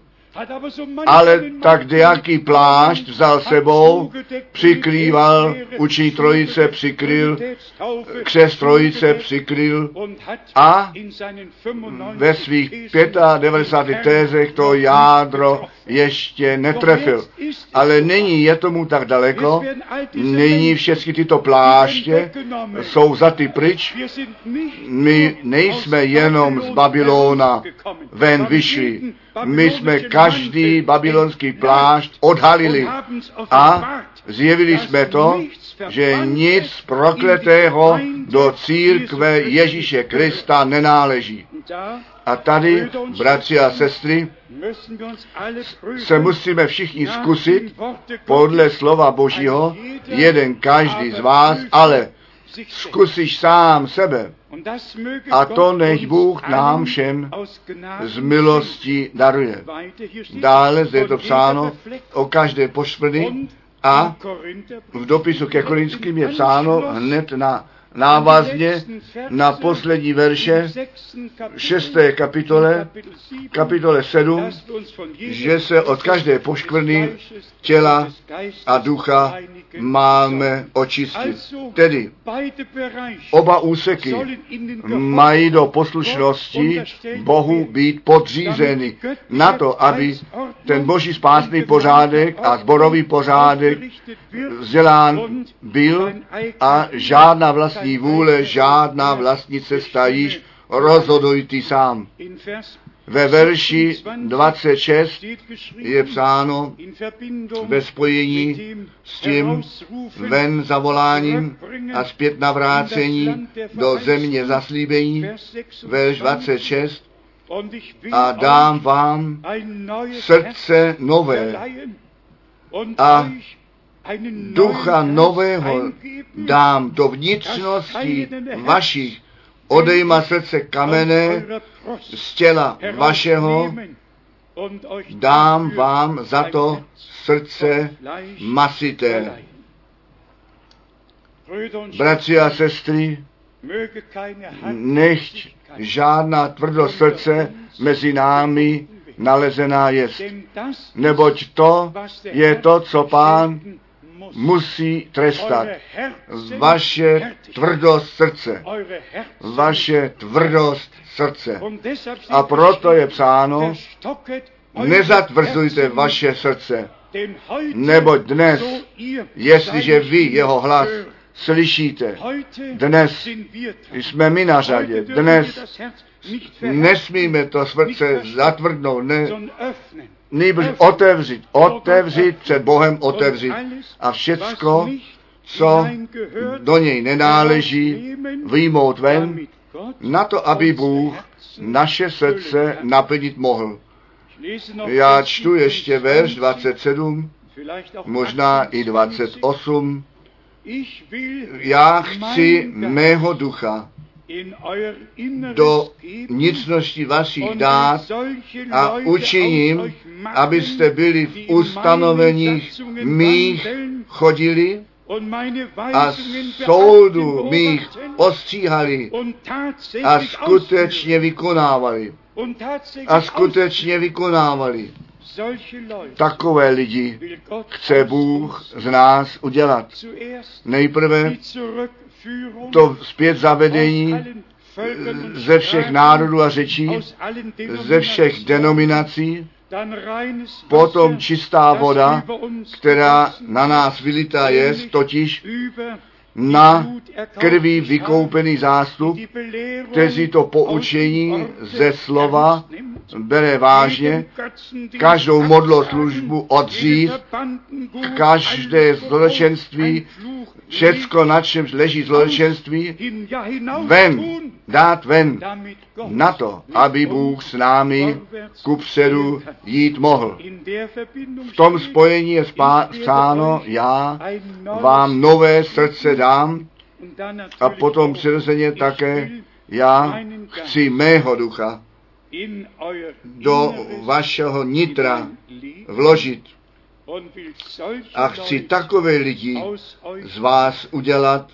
Ale tak jaký plášť vzal sebou, přikrýval, učí trojice přikryl, křes trojice přikryl a ve svých 95 tézech to jádro ještě netrefil. Ale nyní je tomu tak daleko, nyní všechny tyto pláště jsou ty pryč. My nejsme jenom z Babylona ven vyšli, my jsme každý babylonský plášť odhalili a zjevili jsme to, že nic prokletého do církve Ježíše Krista nenáleží. A tady, bratři a sestry, se musíme všichni zkusit podle slova Božího, jeden každý z vás, ale zkusíš sám sebe. A to nech Bůh nám všem z milosti daruje. Dále zde je to psáno o každé pošprny a v dopisu ke Korinským je psáno hned na návazně na poslední verše šesté kapitole, kapitole 7, že se od každé poškvrny těla a ducha máme očistit. Tedy oba úseky mají do poslušnosti Bohu být podřízeny na to, aby ten boží spásný pořádek a zborový pořádek vzdělán byl a žádná vlastní vůle, žádná vlastní cesta již rozhoduj ty sám. Ve verši 26 steht geschrieben, je psáno ve spojení s tím ven zavoláním a zpět navrácení do země zaslíbení, Vers 26, verš 26, Und ich will a dám vám srdce nové a ducha nového dám do vnitřnosti vašich, odejma srdce kamene z těla vašeho, dám vám za to srdce masité. Bratři a sestry, nechť žádná tvrdost srdce mezi námi nalezená jest. Neboť to je to, co pán. Musí trestat. Vaše tvrdost srdce. Vaše tvrdost srdce. A proto je psáno, nezatvrzujte vaše srdce. Neboť dnes, Jestliže vy jeho hlas slyšíte, dnes jsme my na řadě. Dnes nesmíme to srdce zatvrdnout, ne, nýbrž otevřít, otevřít před Bohem otevřít. A všecko, co do něj nenáleží, vyjmout ven, na to, aby Bůh naše srdce naplnit mohl. Já čtu ještě verš 27, 27, vielleicht auch možná i 28. 28. Ich will Já chci mého ducha do vnitřnosti vašich dát a učiním, abyste byli v ustanoveních mých chodili a soudu mých ostříhali a skutečně vykonávali. A skutečně vykonávali. Takové lidi chce Bůh z nás udělat. Nejprve to zpět zavedení ze všech národů a řečí, ze všech denominací, potom čistá voda, která na nás vylitá je, totiž na krví vykoupený zástup, kteří to poučení ze slova bere vážně, každou odřít, jede Verbandengut, každé zločenství, všecko, na čemž leží zločenství, ven, dát ven, na to, aby Bůh s námi ku předu jít mohl. V tom spojení je psáno, já vám nové srdce dám a potom přirozeně také já chci mého ducha do vašeho nitra vložit a chci takové lidi z vás udělat,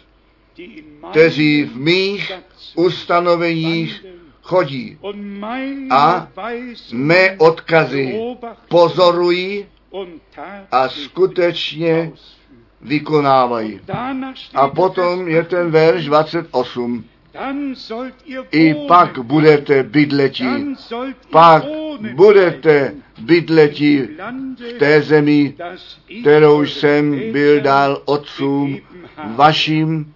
kteří v mých ustanoveních chodí. A mé odkazy pozorují a skutečně vykonávají. A potom je ten verš 28. Dann sollt ihr I pak budete bydletí, pak budete bydletí v té zemi, kterou jsem byl dal otcům gegeben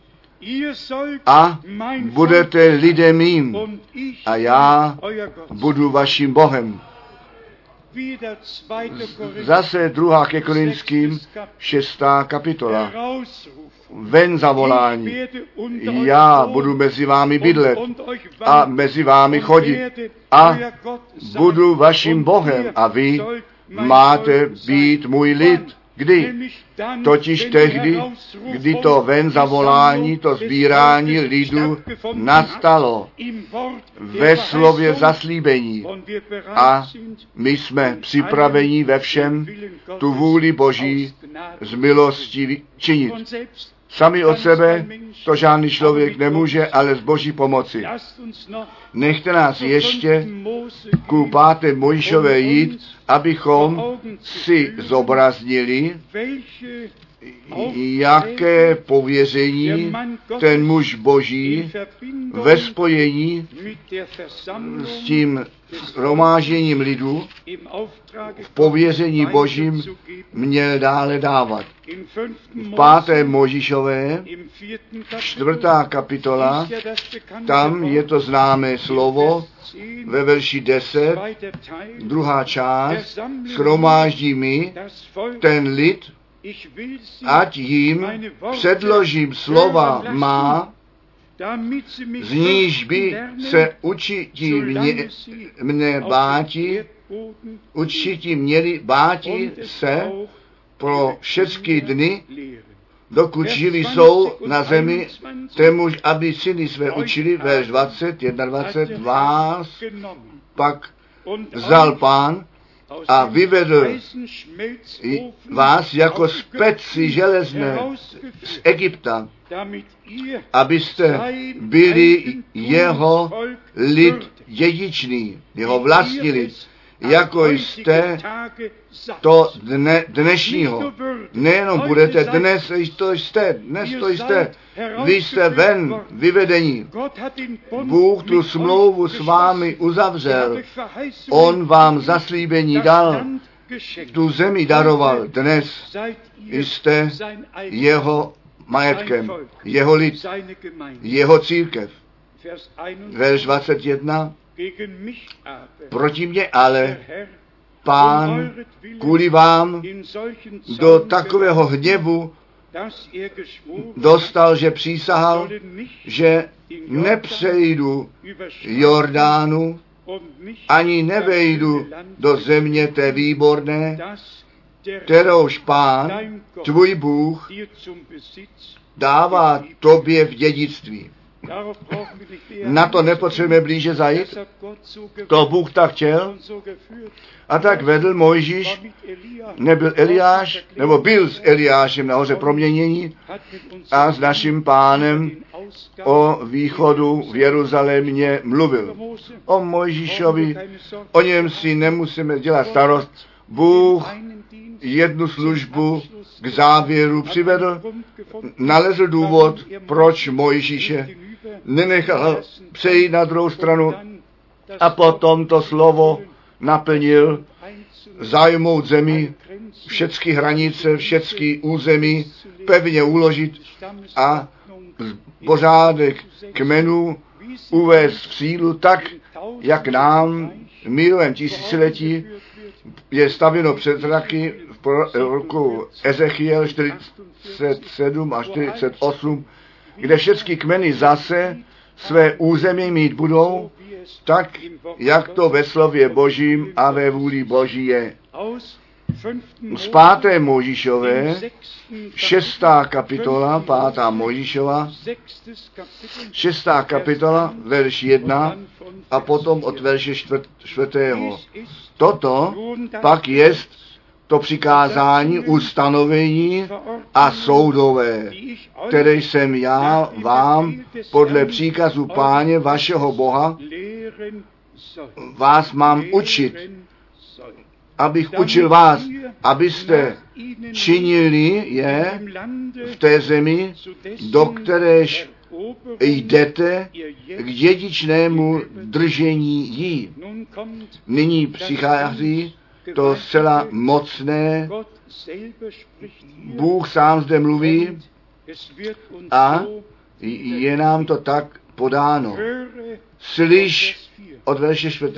a budete lidem mým a já budu vaším Bohem. Wieder 2. Korinther, Zase druhá ke Korinským, šestá kapitola. Ven zavolání. Já budu mezi vámi bydlet a mezi vámi chodit a budu vaším Bohem a vy máte být můj lid. Kdy? Totiž tehdy, kdy to ven zavolání, to sbírání lidu nastalo ve slově zaslíbení. A my jsme připraveni ve všem tu vůli Boží z milosti činit. Sami od sebe to žádný člověk nemůže, ale z Boží pomoci. Nechte nás ještě ku páté Mojžové jít, abychom si zobraznili, jaké pověření ten muž boží ve spojení s tím romážením lidu v pověření božím měl dále dávat. V páté Možišové, čtvrtá kapitola, tam je to známé slovo ve verši 10, druhá část, schromáždí mi ten lid, ať jim předložím slova má, z níž by se učití mě, mne báti, určití měli báti se pro všechny dny, dokud živí jsou na zemi, témuž, aby syny své učili, verš 20, 21, vás pak vzal pán a vyvedl vás jako speci železné z Egypta, abyste byli jeho lid dědičný, jeho vlastní lid, jako jste to dne, dnešního. Nejenom budete, dnes to jste, dnes to jste, vy jste ven, vyvedení. Bůh tu smlouvu s vámi uzavřel. On vám zaslíbení dal, tu zemi daroval. Dnes jste jeho majetkem, jeho lid, jeho církev. Verš 21. Proti mě ale pán kvůli vám do takového hněvu dostal, že přísahal, že nepřejdu Jordánu, ani nevejdu do země té výborné, kterouž pán, tvůj Bůh, dává tobě v dědictví. Na to nepotřebujeme blíže zajít. To Bůh tak chtěl. A tak vedl Mojžíš, nebyl Eliáš, nebo byl s Eliášem nahoře proměnění a s naším pánem o východu v Jeruzalémě mluvil. O Mojžíšovi, o něm si nemusíme dělat starost. Bůh jednu službu k závěru přivedl, nalezl důvod, proč Mojžíše nenechal přejít na druhou stranu a potom to slovo naplnil zajmout zemi, všechny hranice, všechny území pevně uložit a pořádek kmenů uvést v sílu tak, jak nám v mírovém tisíciletí je stavěno před zraky v roku Ezechiel 47 a 48, kde všechny kmeny zase své území mít budou, tak, jak to ve slově Božím a ve vůli Boží je. Z páté Možišové, šestá kapitola, pátá Možišova, šestá kapitola, verš jedna a potom od verše čtvrtého. Toto pak jest to přikázání, ustanovení a soudové, které jsem já vám podle příkazu páně vašeho Boha vás mám učit, abych učil vás, abyste činili je v té zemi, do kteréž jdete k dědičnému držení jí. Nyní přichází to zcela mocné, Bůh sám zde mluví a je nám to tak podáno. Slyš od verše 4.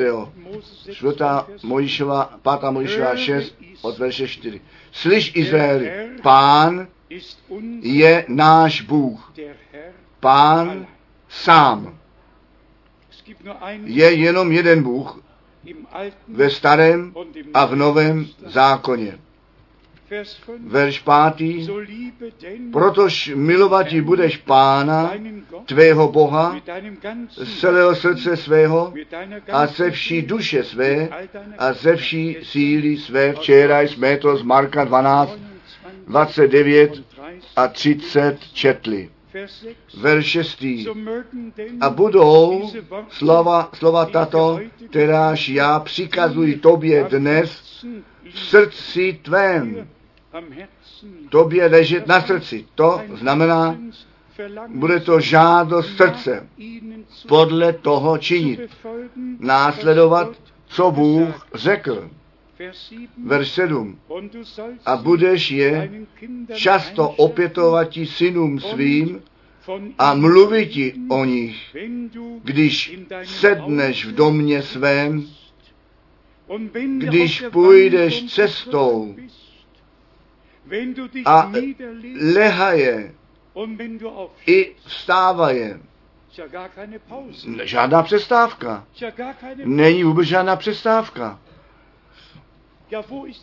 Čtvrtá Mojišova, pátá Mojišova 6 od verše 4. Slyš Izraeli, pán je náš Bůh. Pán sám. Je jenom jeden Bůh ve starém a v novém zákoně. Verš pátý, protož milovatí budeš pána, tvého Boha, z celého srdce svého a ze vší duše své a ze vší síly své. Včera jsme to z Marka 12, 29 a 30 četli. Verš 6. A budou slova, slova tato, kteráž já přikazuji tobě dnes v srdci tvém. tobě ležet na srdci. To znamená, bude to žádost srdce podle toho činit, následovat, co Bůh řekl. Verš 7. A budeš je často opětovat synům svým a mluvit ti o nich, když sedneš v domě svém, když půjdeš cestou a lehaje i vstávaje. Žádná přestávka. Není vůbec žádná přestávka.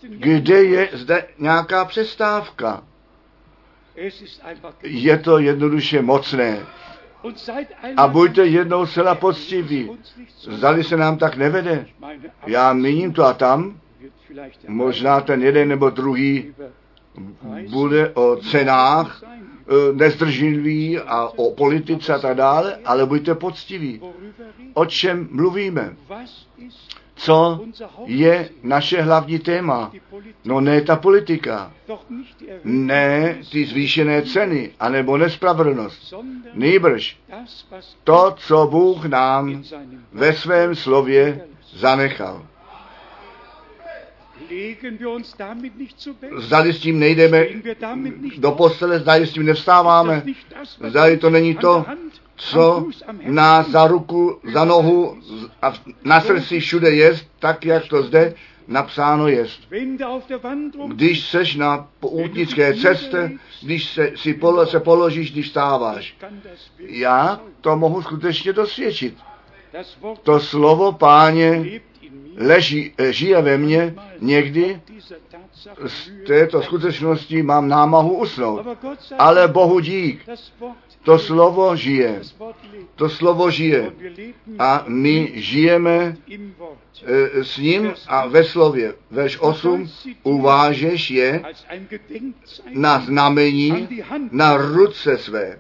Kde je zde nějaká přestávka? Je to jednoduše mocné. A buďte jednou zcela poctiví. Zdali se nám tak nevede. Já míním to a tam. Možná ten jeden nebo druhý bude o cenách eh, nezdržlivý a o politice a tak dále, ale buďte poctiví. O čem mluvíme? Co je naše hlavní téma? No ne ta politika, ne ty zvýšené ceny, anebo nespravedlnost. Nýbrž to, co Bůh nám ve svém slově zanechal. Zdali s tím nejdeme do postele, zdali s tím nevstáváme, zdali to není to, co nás za ruku, za nohu a na srdci všude je, tak jak to zde napsáno je. Když seš na poutnické cestě, když se, si polo, se položíš, když stáváš. Já to mohu skutečně dosvědčit. To slovo páně leží, žije ve mně, někdy z této skutečnosti mám námahu usnout. Ale Bohu dík, to slovo žije. To slovo žije. A my žijeme e, s ním a ve slově. Verš 8 uvážeš je na znamení na ruce své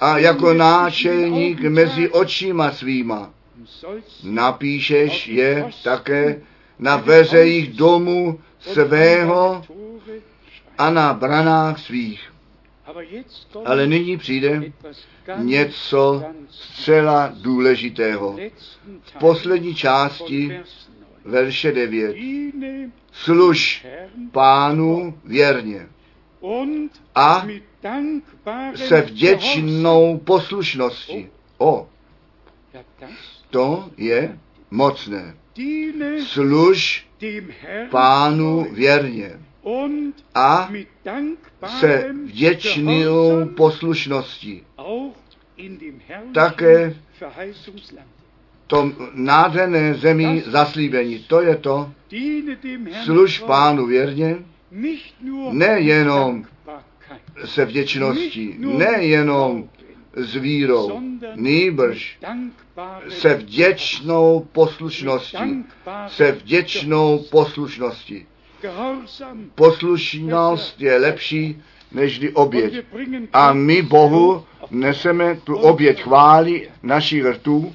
a jako náčelník mezi očima svýma napíšeš je také na veřejích domů svého a na branách svých. Ale nyní přijde něco zcela důležitého. V poslední části verše 9. Služ pánu věrně a se vděčnou poslušností. O, to je mocné. Služ pánu věrně a se vděčnou poslušností. Také tom nádherné zemi zaslíbení. To je to. Služ pánu věrně, nejenom se vděčností, nejenom s vírou, nýbrž se vděčnou poslušností, se vděčnou poslušností. Poslušnost je lepší než oběť. A my Bohu neseme tu oběť chvály našich rtů,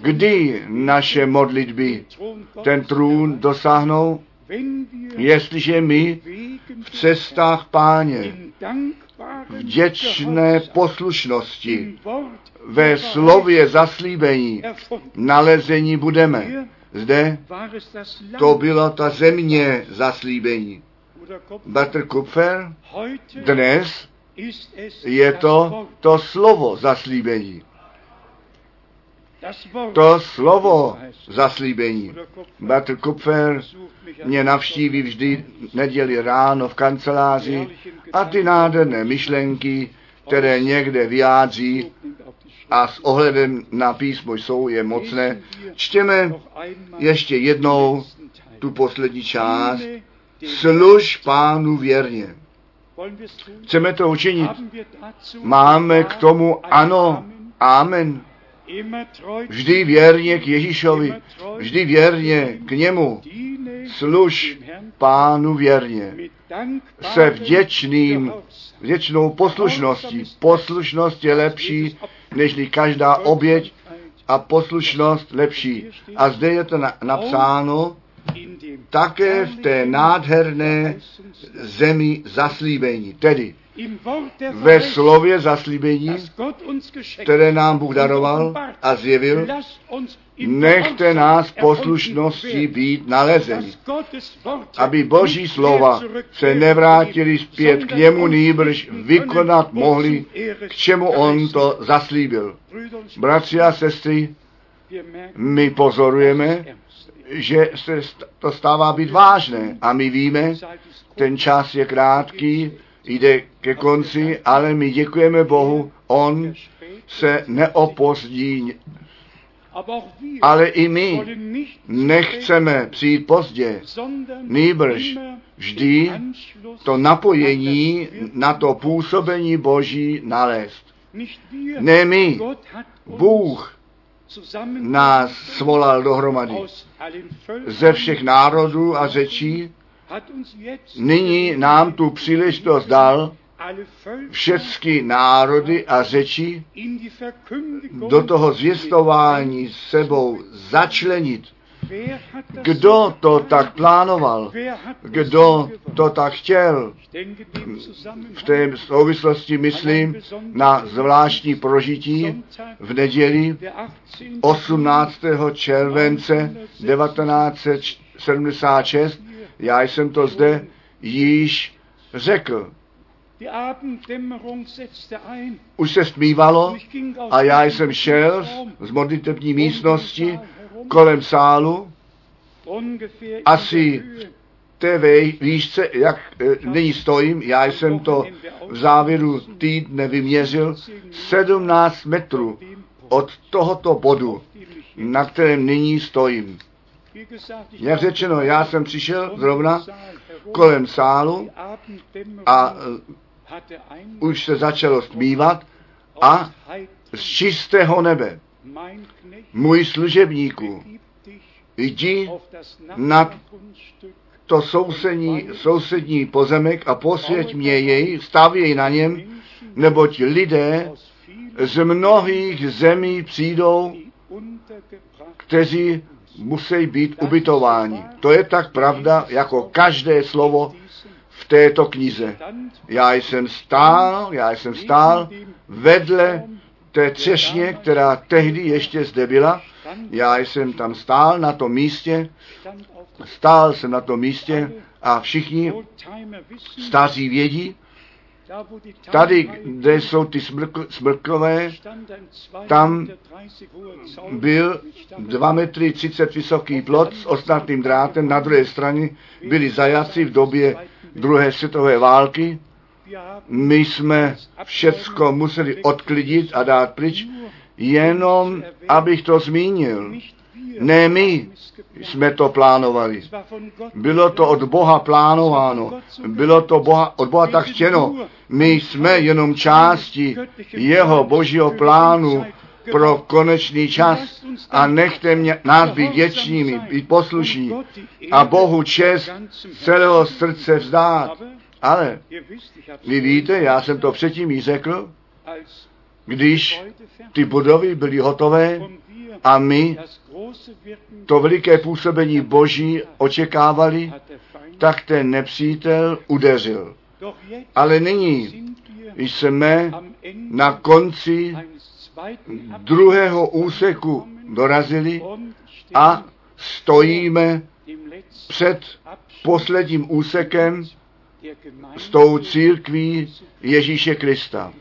kdy naše modlitby ten trůn dosáhnou, jestliže my v cestách páně vděčné poslušnosti ve slově zaslíbení nalezení budeme. Zde to byla ta země zaslíbení. Bratr Kupfer, dnes je to to slovo zaslíbení. To slovo zaslíbení. Bratr Kupfer mě navštíví vždy neděli ráno v kanceláři a ty nádherné myšlenky, které někde vyjádří a s ohledem na písmo jsou je mocné. Čtěme ještě jednou tu poslední část. Služ pánu věrně. Chceme to učinit. Máme k tomu ano, amen. Vždy věrně k Ježíšovi, vždy věrně k němu. Služ pánu věrně. Se vděčným, vděčnou poslušností. Poslušnost je lepší, nežli každá oběť a poslušnost lepší. A zde je to na, napsáno také v té nádherné zemi zaslíbení, tedy ve slově zaslíbení, které nám Bůh daroval a zjevil, nechte nás werden, být nalezeni, aby Boží slova se nevrátili zpět k němu, nýbrž vykonat mohli, k čemu on to zaslíbil. Bratři a sestry, my pozorujeme, že se to stává být vážné. A my víme, ten čas je krátký, jde ke konci, ale my děkujeme Bohu, on se neopozdí, ale i my nechceme přijít pozdě, nýbrž vždy to napojení na to působení Boží nalézt. Ne my, Bůh nás svolal dohromady. Ze všech národů a řečí, nyní nám tu příležitost dal všechny národy a řeči do toho zvěstování s sebou začlenit. Kdo to tak plánoval? Kdo to tak chtěl? V té souvislosti myslím na zvláštní prožití v neděli der 18. 18. července 1976. Já jsem to zde již řekl. Už se stmívalo a já jsem šel z modlitební um místnosti kolem sálu. Asi Höhe. té výšce, jak e, nyní stojím, já jsem to v závěru týdne vyměřil 17 metrů od tohoto bodu, na kterém nyní stojím. Jak řečeno, já jsem přišel zrovna kolem sálu a e, už se začalo stmívat a z čistého nebe můj služebníku, jdi Nachbargrundstück to sousední, sousední pozemek a posvěť mě jej, stavěj na něm, neboť lidé z mnohých zemí přijdou, kteří musí být ubytováni. To je tak pravda, jako každé slovo v této knize. Já jsem stál, já jsem stál vedle té třešně, která tehdy ještě zde byla. Já jsem tam stál na tom místě, stál jsem na tom místě a všichni staří vědí, tady, kde jsou ty smrk, smrkové, stand ein 2,30 tam byl mit Stangen 2 metry 30 vysoký plot s ostnatým drátem, na druhé straně byli zajaci v době druhé světové války. My jsme všecko museli odklidit a dát pryč, jenom abych to zmínil. Ne my jsme to plánovali. Bylo to od Boha plánováno, bylo to Boha, od Boha tak chtěno. My jsme jenom části jeho božího plánu pro konečný čas a nechte mě, nás být věčnými, být poslušní a Bohu čest celého srdce vzdát. Ale vy víte, já jsem to předtím jí řekl, když ty budovy byly hotové a my to veliké působení Boží očekávali, tak ten nepřítel udeřil. Ale nyní jsme na konci druhého úseku dorazili a stojíme před posledním úsekem s tou církví Ježíše Krista.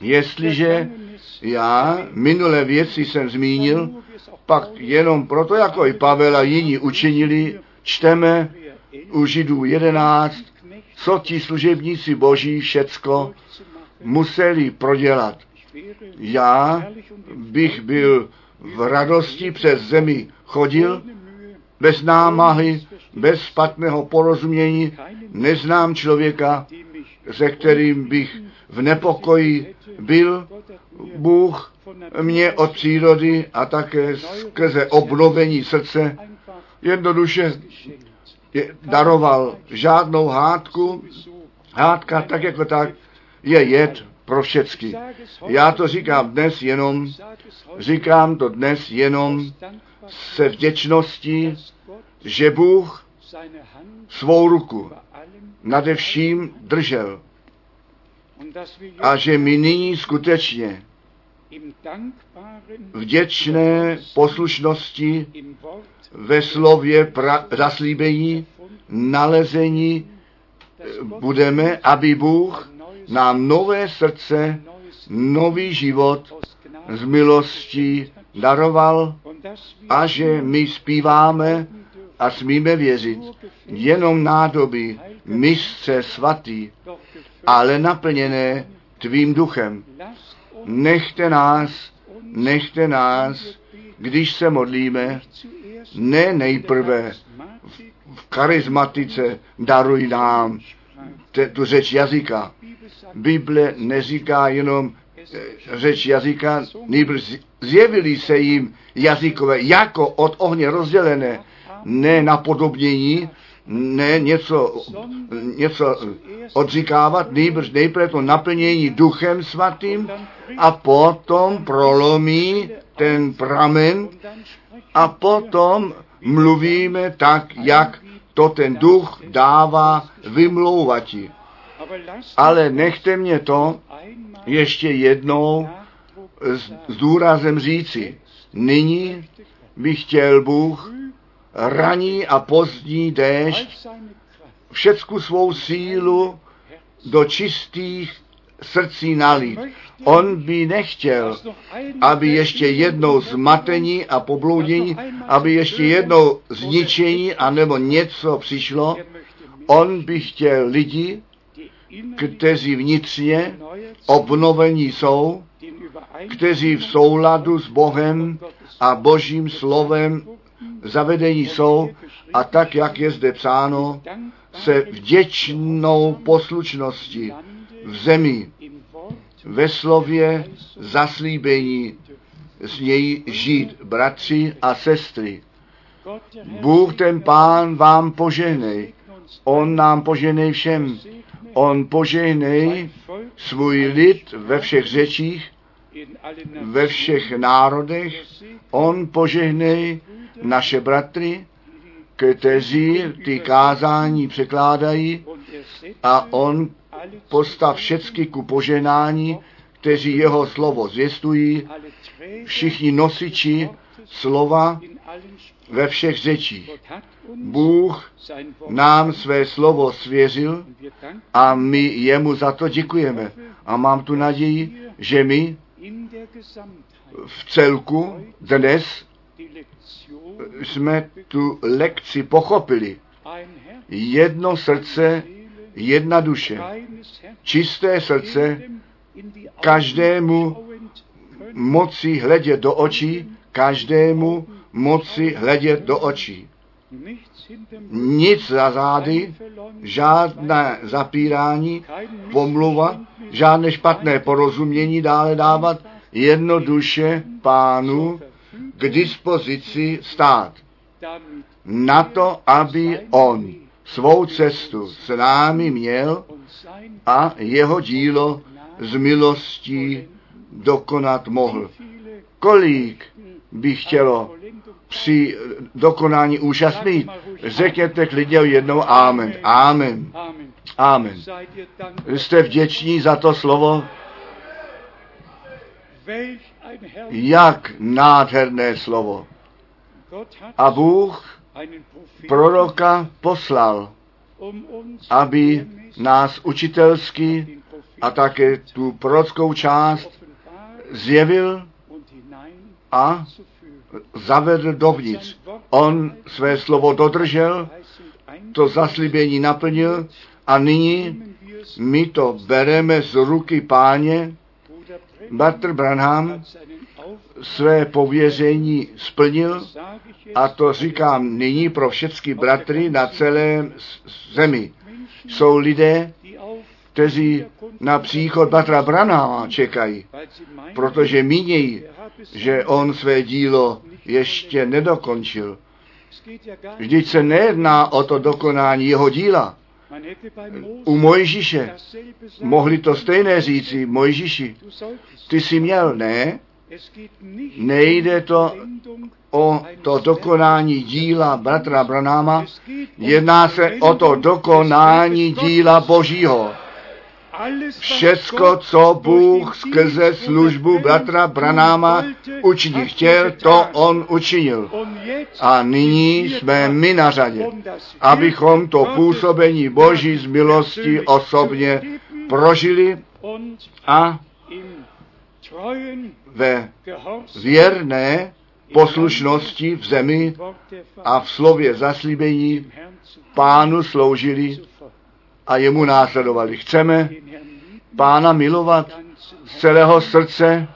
Jestliže já minulé věci jsem zmínil, pak jenom proto, jako i Pavel a jiní učinili, čteme u Židů 11, Knechte co ti služebníci boží všecko museli prodělat. Já bych byl v radosti přes zemi chodil, bez námahy, bez špatného porozumění, neznám člověka, se kterým bych v nepokoji byl. Bůh mě od přírody a také skrze obnovení srdce jednoduše je- daroval žádnou hádku. Hádka tak jako tak je jed pro všecky. Já to říkám dnes jenom, říkám to dnes jenom se vděčností, že Bůh svou ruku nade vším držel. A že my nyní skutečně vděčné poslušnosti ve slově pra- zaslíbení nalezení Gott budeme, aby Bůh nám nové srdce, nový život z milostí daroval a že my zpíváme a smíme věřit jenom nádoby mistře svatý, ale naplněné tvým duchem. Nechte nás, nechte nás, když se modlíme, ne nejprve Charismatik v charizmatice daruj nám te, tu řeč jazyka. Bible neříká jenom eh, řeč jazyka, nýbrž zjevili se jim jazykové jako od ohně rozdělené, ne napodobnění, ne něco, něco odříkávat, nýbrž nejprve to naplnění duchem svatým a potom prolomí ten pramen a potom mluvíme tak, jak to ten duch dává vymlouvati. Ale nechte mě to ještě jednou s, s důrazem říci. Nyní by chtěl Bůh raní a pozdní déšť všecku svou sílu do čistých srdcí nalít. On by nechtěl, aby ještě jednou zmatení a pobloudění, aby ještě jednou zničení anebo něco přišlo. On by chtěl lidi, kteří vnitřně obnovení jsou, kteří v souladu s Bohem a Božím slovem zavedení jsou a tak, jak je zde psáno, se vděčnou poslušností v zemi ve slově zaslíbení z něj žít, bratři a sestry. Bůh ten pán vám požehnej. On nám požehnej všem. On požehnej svůj lid ve všech řečích, ve všech národech. On požehnej naše bratry, kteří ty kázání překládají a on postav všecky ku poženání, kteří jeho slovo zvěstují, všichni nosiči slova ve všech řečích. Bůh nám své slovo svěřil a my jemu za to děkujeme. A mám tu naději, že my v celku dnes jsme tu lekci pochopili. Jedno srdce, jedna duše. Čisté srdce, každému moci hledět do očí, každému moci hledět do očí. Nic za zády, žádné zapírání, pomluva, žádné špatné porozumění dále dávat, jednoduše pánu k dispozici stát. Na to, aby on svou cestu s námi měl a jeho dílo z milostí dokonat mohl. Kolik by chtělo při dokonání účastnit? Řekněte klidně jednou Amen. Amen. Amen. Jste vděční za to slovo? Jak nádherné slovo. A Bůh proroka poslal, aby nás učitelsky a také tu prorockou část zjevil a zavedl dovnitř. On své slovo dodržel, to zaslíbení naplnil a nyní my to bereme z ruky páně. Bratr Branham své pověření splnil a to říkám nyní pro všechny bratry na celém zemi. Jsou lidé, kteří na příchod bratra Branhama čekají, protože mínějí, že on své dílo ještě nedokončil. Vždyť se nejedná o to dokonání jeho díla. U Mojžíše mohli to stejné říci, Mojžíši, ty jsi měl, ne, Nejde to o to dokonání díla bratra Branáma, jedná se o to dokonání díla. Božího. Všecko, co Bůh skrze službu bratra Branáma učinit chtěl, to on učinil. A nyní jsme my na řadě, abychom to působení Boží z milosti osobně prožili a ve věrné poslušnosti v zemi a v slově zaslíbení pánu sloužili. A jemu následovali. Chceme pána milovat z celého srdce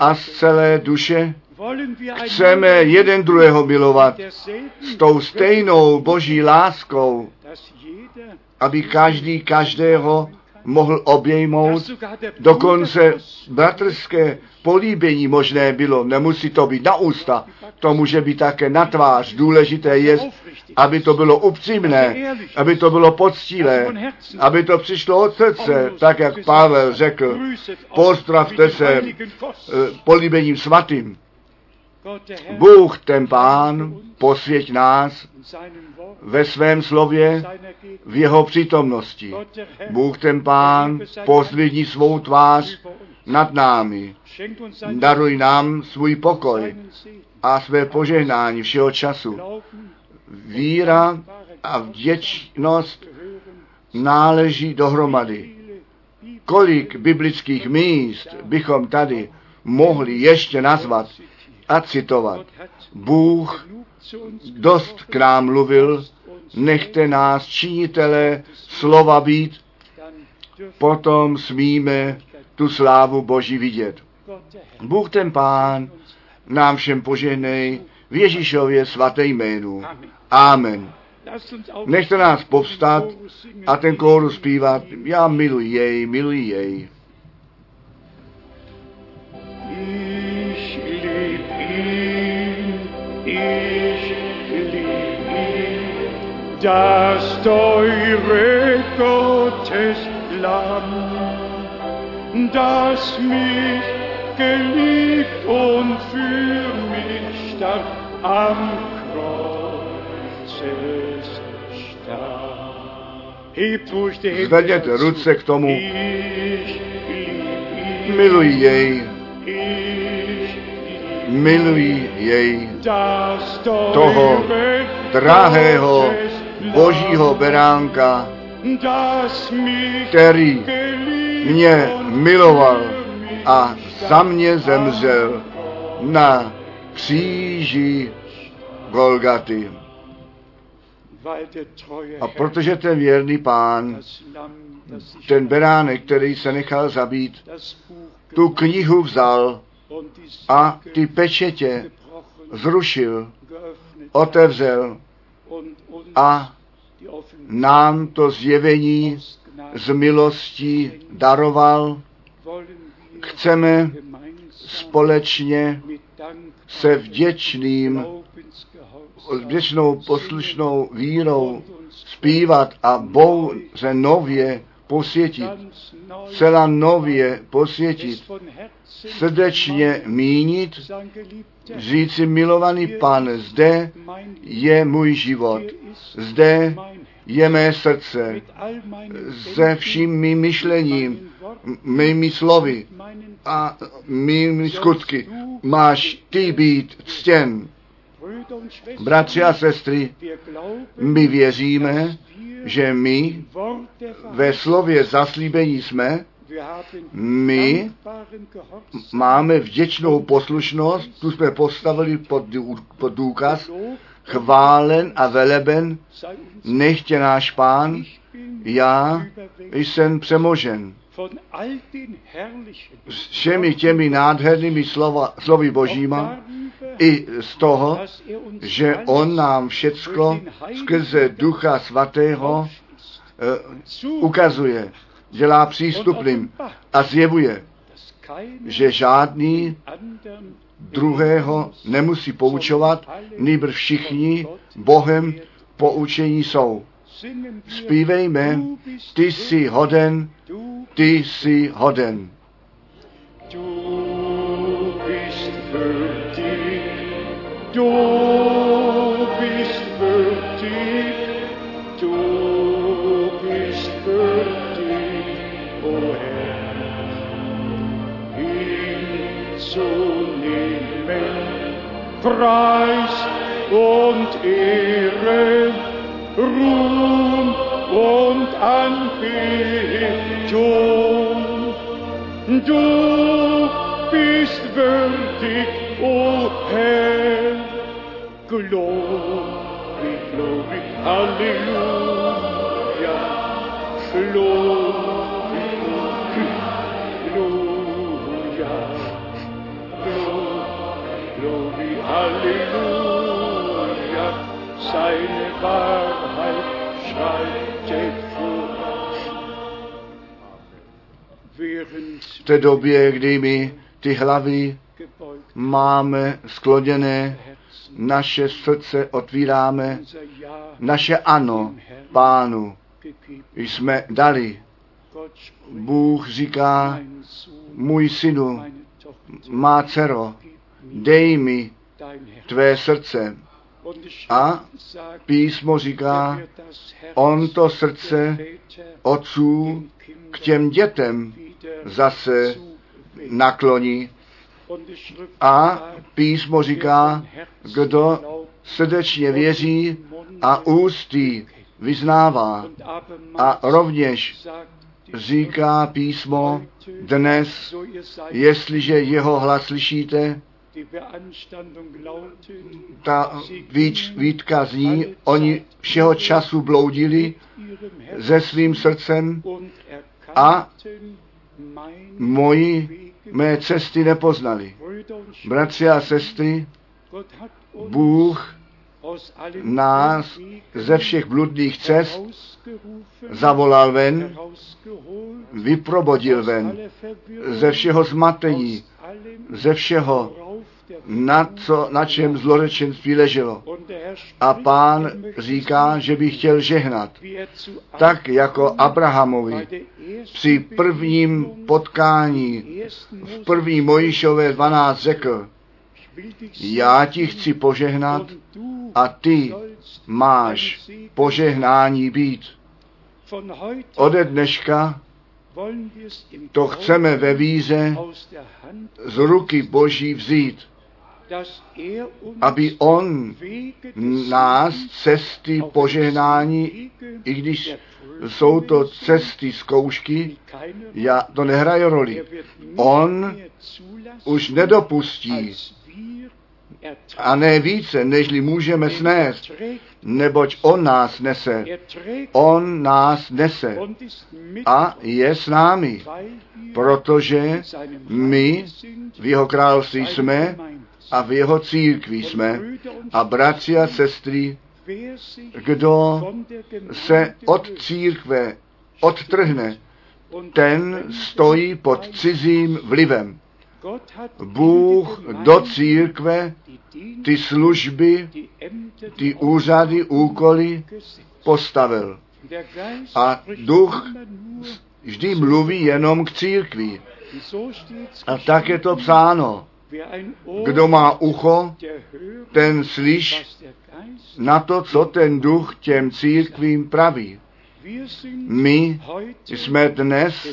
a z celé duše. Chceme jeden druhého milovat s tou stejnou boží láskou, aby každý každého mohl obejmout. Dokonce bratrské políbení možné bylo. Nemusí to být na ústa, to může být také na tvář. Důležité je, aby to bylo upřímné, aby to bylo poctivé, aby to přišlo od srdce, tak jak Pavel řekl, pozdravte se eh, políbením svatým. Bůh, ten pán, posvěť nás ve svém slově, v jeho přítomnosti. Bůh, ten pán, pozvidní svou tvář nad námi. Daruj nám svůj pokoj a své požehnání všeho času. Víra a vděčnost náleží dohromady. Kolik biblických míst bychom tady mohli ještě nazvat a citovat. Bůh dost k nám mluvil, nechte nás činitele slova být, potom smíme tu slávu Boží vidět. Bůh ten Pán nám všem požehnej v Ježíšově svaté jménu. Amen. Nechte nás povstat a ten kórus zpívat. Já miluji jej, miluji jej. Das teure Gottes Lamm, das mich geliebt und für mich starb am starb. Zvedněte ruce k tomu. Miluji jej, miluji jej, toho drahého božího beránka, který mě miloval a za mě zemřel na kříži Golgaty. A protože ten věrný pán, ten beránek, který se nechal zabít, tu knihu vzal a ty pečetě zrušil, otevřel a nám to zjevení z milostí daroval. Chceme společně se vděčným, vděčnou poslušnou vírou zpívat a Bouře nově posvětit, celá nově posvětit, srdečně mínit, říci milovaný pan, zde je můj život, zde. Je mé srdce, se vším mým myšlením, mými slovy a mými skutky. Máš ty být ctěn. Bratři a sestry, my věříme, že my ve slově zaslíbení jsme, my máme vděčnou poslušnost, tu jsme postavili pod, pod důkaz, chválen a veleben, nechtě náš pán, já jsem přemožen. S všemi těmi nádhernými slova, slovy božíma, i z toho, že on nám všecko skrze Ducha Svatého zu ukazuje, dělá přístupným a zjevuje, že žádný druhého nemusí poučovat, nejbr všichni Bohem poučení jsou. Spívejme ty jsi hoden, ty jsi hoden. Du bist würdig, du Preis und Ehre, Ruhm und Anbetung. Du bist würdig, o Herr. Glory, glory, Halleluja. Glory, Seine Wahrheit schreitet V té době, kdy my ty hlavy máme skloněné, Herzen naše srdce otvíráme, naše ano pánu jsme dali. Bůh říká, můj synu, má dcero, dej mi tvé srdce. A Písmo říká, on to srdce otců k těm dětem zase nakloní. A písmo říká, kdo srdečně věří a ústy vyznává. A rovněž říká písmo dnes, jestliže jeho hlas slyšíte, ta výtka zní, oni všeho času bloudili se svým srdcem a moji mé cesty nepoznali. Bratři a sestry, Bůh nás ze všech bludných cest zavolal ven, vyprobodil ven, ze všeho zmatení, ze všeho, na, co, na čem zlorečenství leželo. A pán říká, že by chtěl žehnat, tak jako Abraham Abrahamovi při prvním potkání v první Mojišové 12 řekl, já ti chci požehnat a ty máš požehnání být. Ode dneška to chceme ve víze z ruky Boží vzít, aby On nás cesty požehnání, i když jsou to cesty zkoušky, já, to nehraje roli. Er On Už nedopustí a ne více, nežli můžeme er snést, neboť On nás nese. er On nás nese a je s námi, protože my v jeho království jsme a v jeho církvi jsme. A bratři a sestry, kdo se od církve odtrhne, ten stojí pod cizím vlivem. Bůh do církve ty služby, ty úřady, úkoly postavil. A duch Vždy mluví jenom k církvi. A tak je to psáno. Kdo má ucho, ten slyš na to, co ten duch těm církvím praví. My jsme dnes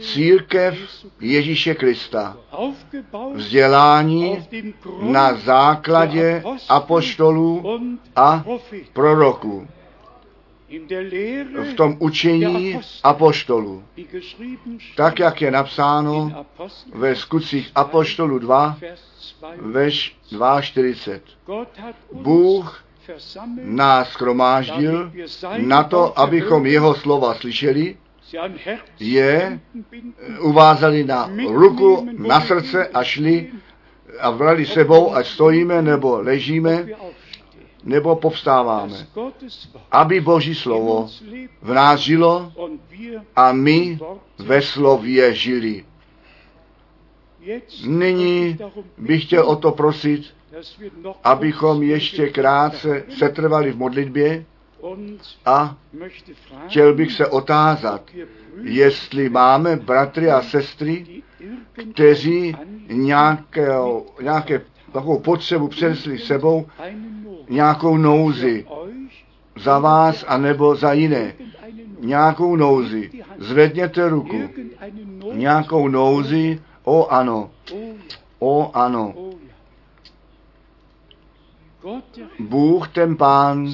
církev Ježíše Krista. Vzdělání na základě apoštolů a proroků. V tom učení apoštolů. Tak, jak je napsáno ve skutcích apoštolů 2, Vers 2. veš 2.40. Gott hat uns Bůh nás schromáždil na to, abychom jeho slova slyšeli, je uvázali na ruku, na srdce a šli a brali sebou, ať stojíme nebo ležíme. Nebo povstáváme. Aby Boží slovo v nás žilo a my ve slově žili. Nyní bych chtěl o to prosit, abychom ještě krátce setrvali v modlitbě a chtěl bych se otázat, jestli máme bratry a sestry, kteří nějaké, nějaké takovou potřebu přenesli sebou, nějakou nouzi za vás anebo za jiné. Nějakou nouzi. Zvedněte ruku. Nějakou nouzi. O ano. O ano. Bůh ten pán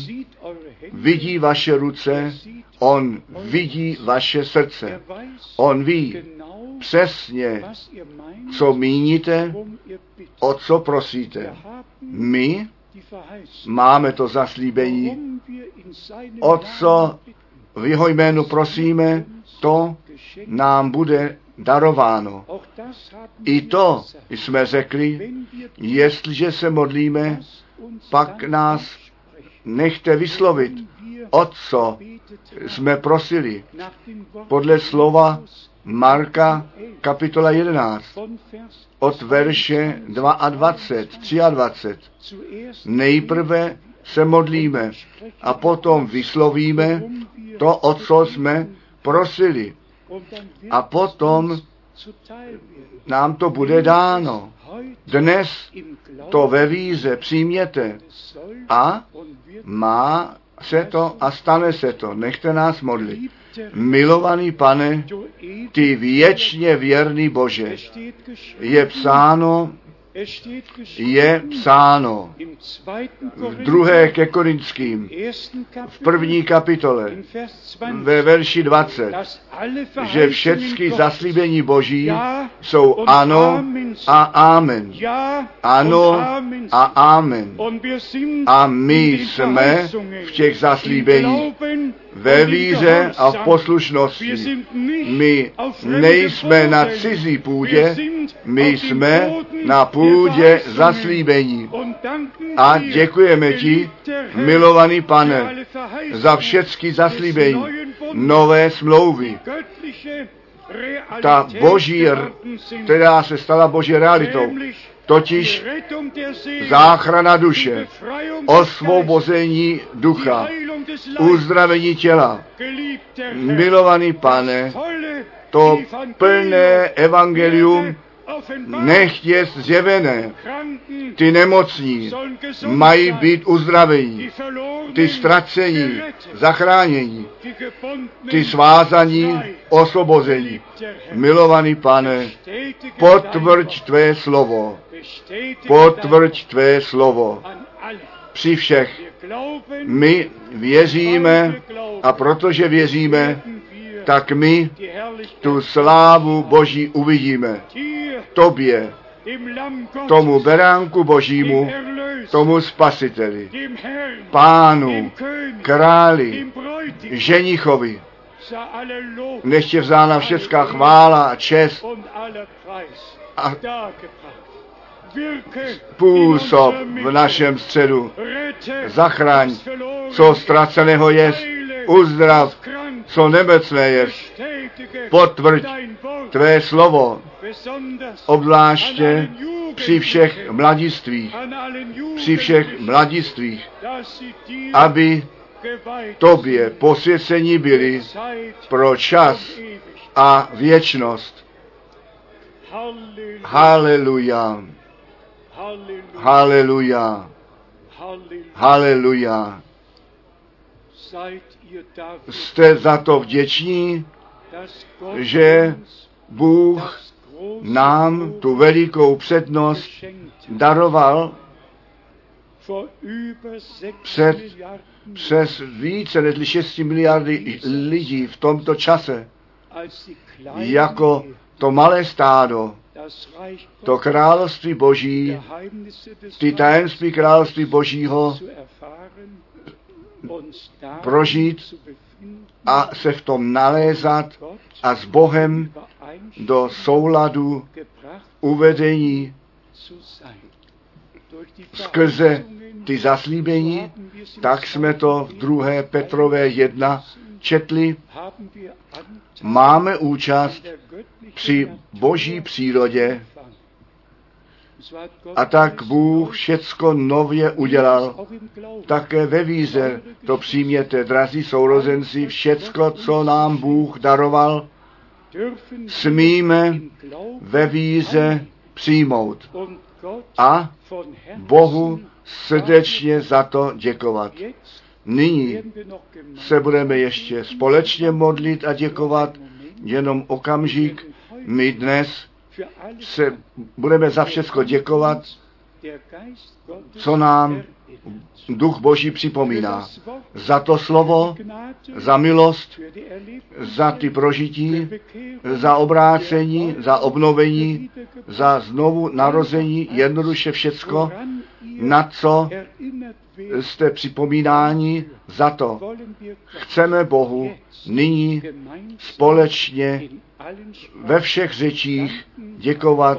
vidí vaše ruce, on vidí vaše srdce. On ví přesně, co míníte, o co prosíte. My máme to zaslíbení, o co v jeho jménu prosíme, to nám bude darováno. I to jsme řekli, jestliže se modlíme, pak nás nechte vyslovit, o co jsme prosili. Podle slova Marka kapitola 11 von Vers od verše 22, 23. zuerst Nejprve se modlíme a potom vyslovíme to, o co jsme prosili. A potom nám to bude dáno. Dnes to ve víze přijměte a má se to a stane se to. Nechte nás modlit. Milovaný pane, ty věčně věrný Bože, je psáno, je psáno v druhé ke Korinským, v první kapitole, in Vers 20, ve verši 20, dass alle že všechny zaslíbení Boží jsou ano a amen. Ano a amen. A my jsme v těch zaslíbeních ve víře a v poslušnosti. My nejsme na cizí půdě, my jsme na der půdě zaslíbení. A děkujeme ti, milovaný pane, za všechny zaslíbení, nové smlouvy, ta boží, která se stala boží realitou, totiž záchrana duše, osvobození ducha, uzdravení těla. Milovaný pane, to plné evangelium nechť je zjevené. Ty nemocní mají být uzdravení, ty ztracení, zachránění, ty svázaní, osvobození. Milovaný pane, potvrď tvé slovo, potvrď tvé slovo při všech. My věříme a protože věříme, tak my tu slávu Boží uvidíme. Tobě, tomu beránku Božímu, tomu spasiteli, pánu, králi, ženichovi, je vzána všecká chvála a čest a působ v našem středu. Zachraň, co ztraceného jest, uzdrav, co nemocné bestätige potvrď tvé slovo, obzvláště při všech mladistvích, při všech mladistvích, aby tobě posvěcení byli pro čas a věčnost. Haleluja, haleluja, haleluja. Jste za to vděční, že Bůh nám tu velikou přednost daroval Před- přes více než 6 miliardy lidí v tomto čase, jako to malé stádo, to království Boží, ty tajemství království Božího prožít a se v tom nalézat a s Bohem do souladu uvedení skrze ty zaslíbení, tak jsme to v druhé Petrové 1 četli. Máme účast při boží přírodě a tak Bůh všecko nově udělal. Také ve víze to přijměte, drazí sourozenci, všecko, co nám Bůh daroval, smíme ve víze přijmout. a Bohu srdečně za to děkovat. Nyní se budeme ještě společně modlit a děkovat. Jenom okamžik, my dnes se budeme za všechno děkovat, co nám. Duch Boží připomíná. Za to slovo, za milost, za ty prožití, za obrácení, za obnovení, za znovu narození, jednoduše všecko, na co jste připomínáni, za to? Chceme Bohu nyní společně ve všech řečích děkovat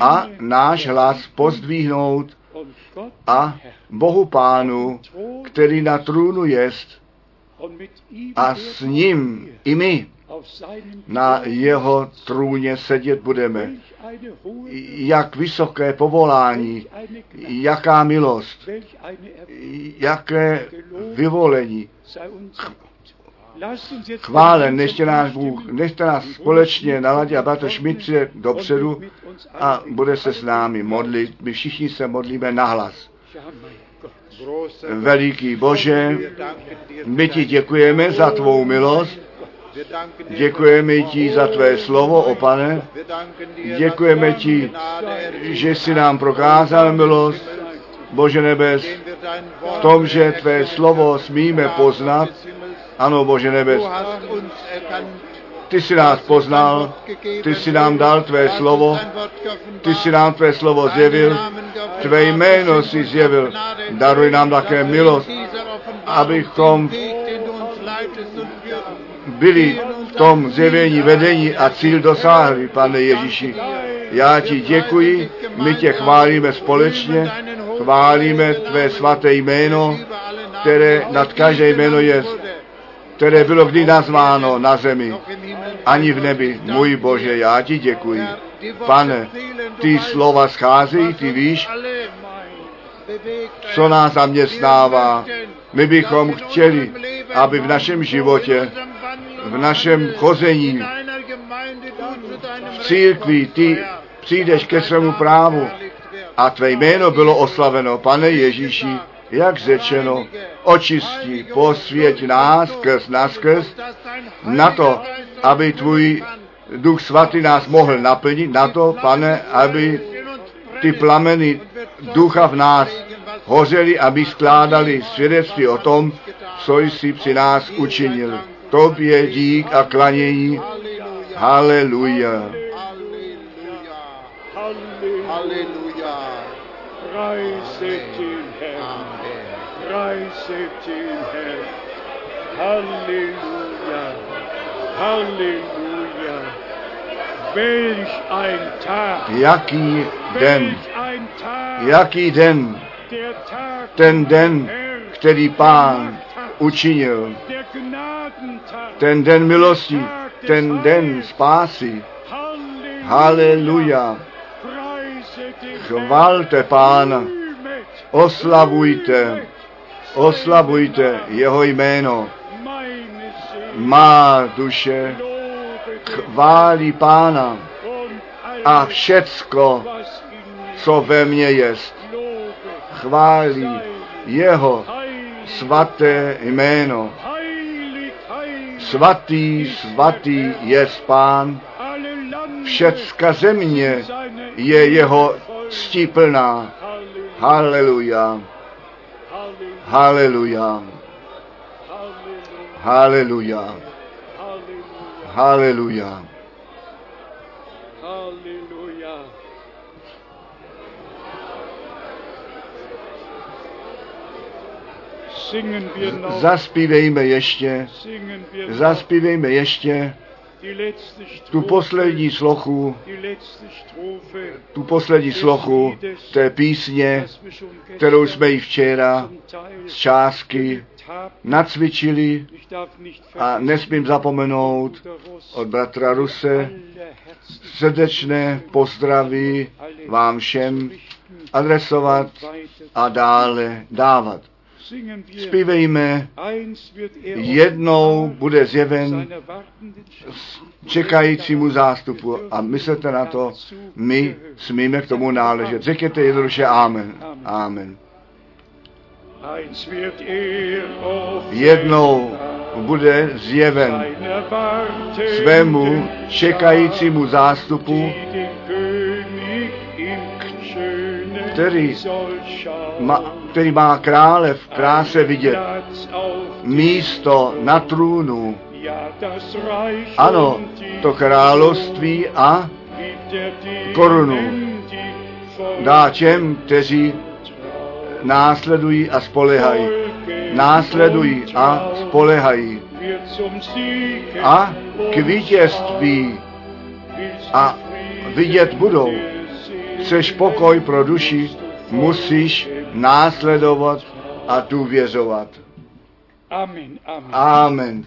a náš hlas pozdvihnout a Bohu Pánu, který na trůnu jest a s ním i my na jeho trůně sedět budeme. Jak vysoké povolání, jaká milost, jaké vyvolení. Chválen, nechte nás Bůh, nechte nás společně naladit a bratr Schmidt přijde dopředu a bude se s námi modlit. My všichni se modlíme nahlas. Veliký Bože, my ti děkujeme za tvou milost, děkujeme ti za tvé slovo, o pane, děkujeme ti, že jsi nám prokázal milost, Bože nebes, v tom, že tvé slovo smíme poznat. Ano, Bože nebes, ty jsi nás poznal, ty jsi nám dal tvé slovo, ty jsi nám tvé slovo zjevil, tvé jméno si zjevil, daruj nám také milost, abychom byli v tom zjevení vedení a cíl dosáhli, pane Ježíši. Já ti děkuji, my tě chválíme společně, chválíme tvé svaté jméno, které nad každé jméno je, které bylo kdy nazváno na zemi, ani v nebi. Můj Bože, já ti děkuji. Pane, ty slova scházejí, ty víš, co nás zaměstnává. My bychom chtěli, aby v našem životě, v našem chození, v církvi, ty přijdeš ke svému právu a tvé jméno bylo oslaveno. Pane Ježíši, jak řečeno, očistí, posvěť nás skrz nás skrz, na to, aby tvůj Duch Svatý nás mohl naplnit, na to, pane, aby ty plameny ducha v nás hořely, aby skládali svědectví o tom, co jsi při nás učinil. Tobě dík a klanění. Haleluja. Halleluja. Preiset den Herrn. Preiset den Herrn. Halleluja. Halleluja. Welch ein Tag. Jaký den, jaký den, ten den, který pán učinil. Ten den milosti, ten den spásy. Haleluja. Chvalte pána, oslavujte, oslavujte jeho jméno. Má duše chválí pána a všecko, co ve mně jest, chválí jeho svaté jméno. Svatý, svatý je pán, všecka země je jeho Ehre ctí plná. Halleluja. Haleluja, haleluja, haleluja, Halleluja. haleluja. Zaspívejme ještě, zaspívejme ještě tu poslední slochu, tu poslední slochu té písně, kterou jsme ji včera z částky nacvičili a nesmím zapomenout od bratra Ruse srdečné pozdraví vám všem adresovat a dále dávat. Zpívejme, er jednou bude zjeven čekajícímu zástupu a myslete na to, my smíme k tomu náležet. Řekněte jednoduše Amen. Amen. Er Jednou bude zjeven svému čekajícímu zástupu, Který ma, který má krále v kráse vidět, místo na trůnu. Ano, to království a korunu dá těm, kteří následují a spolehají. Následují a spolehají. A k vítězství a vidět budou. Chceš pokoj pro duši, musíš následovat a důvěřovat. Amen, Amen. Amen.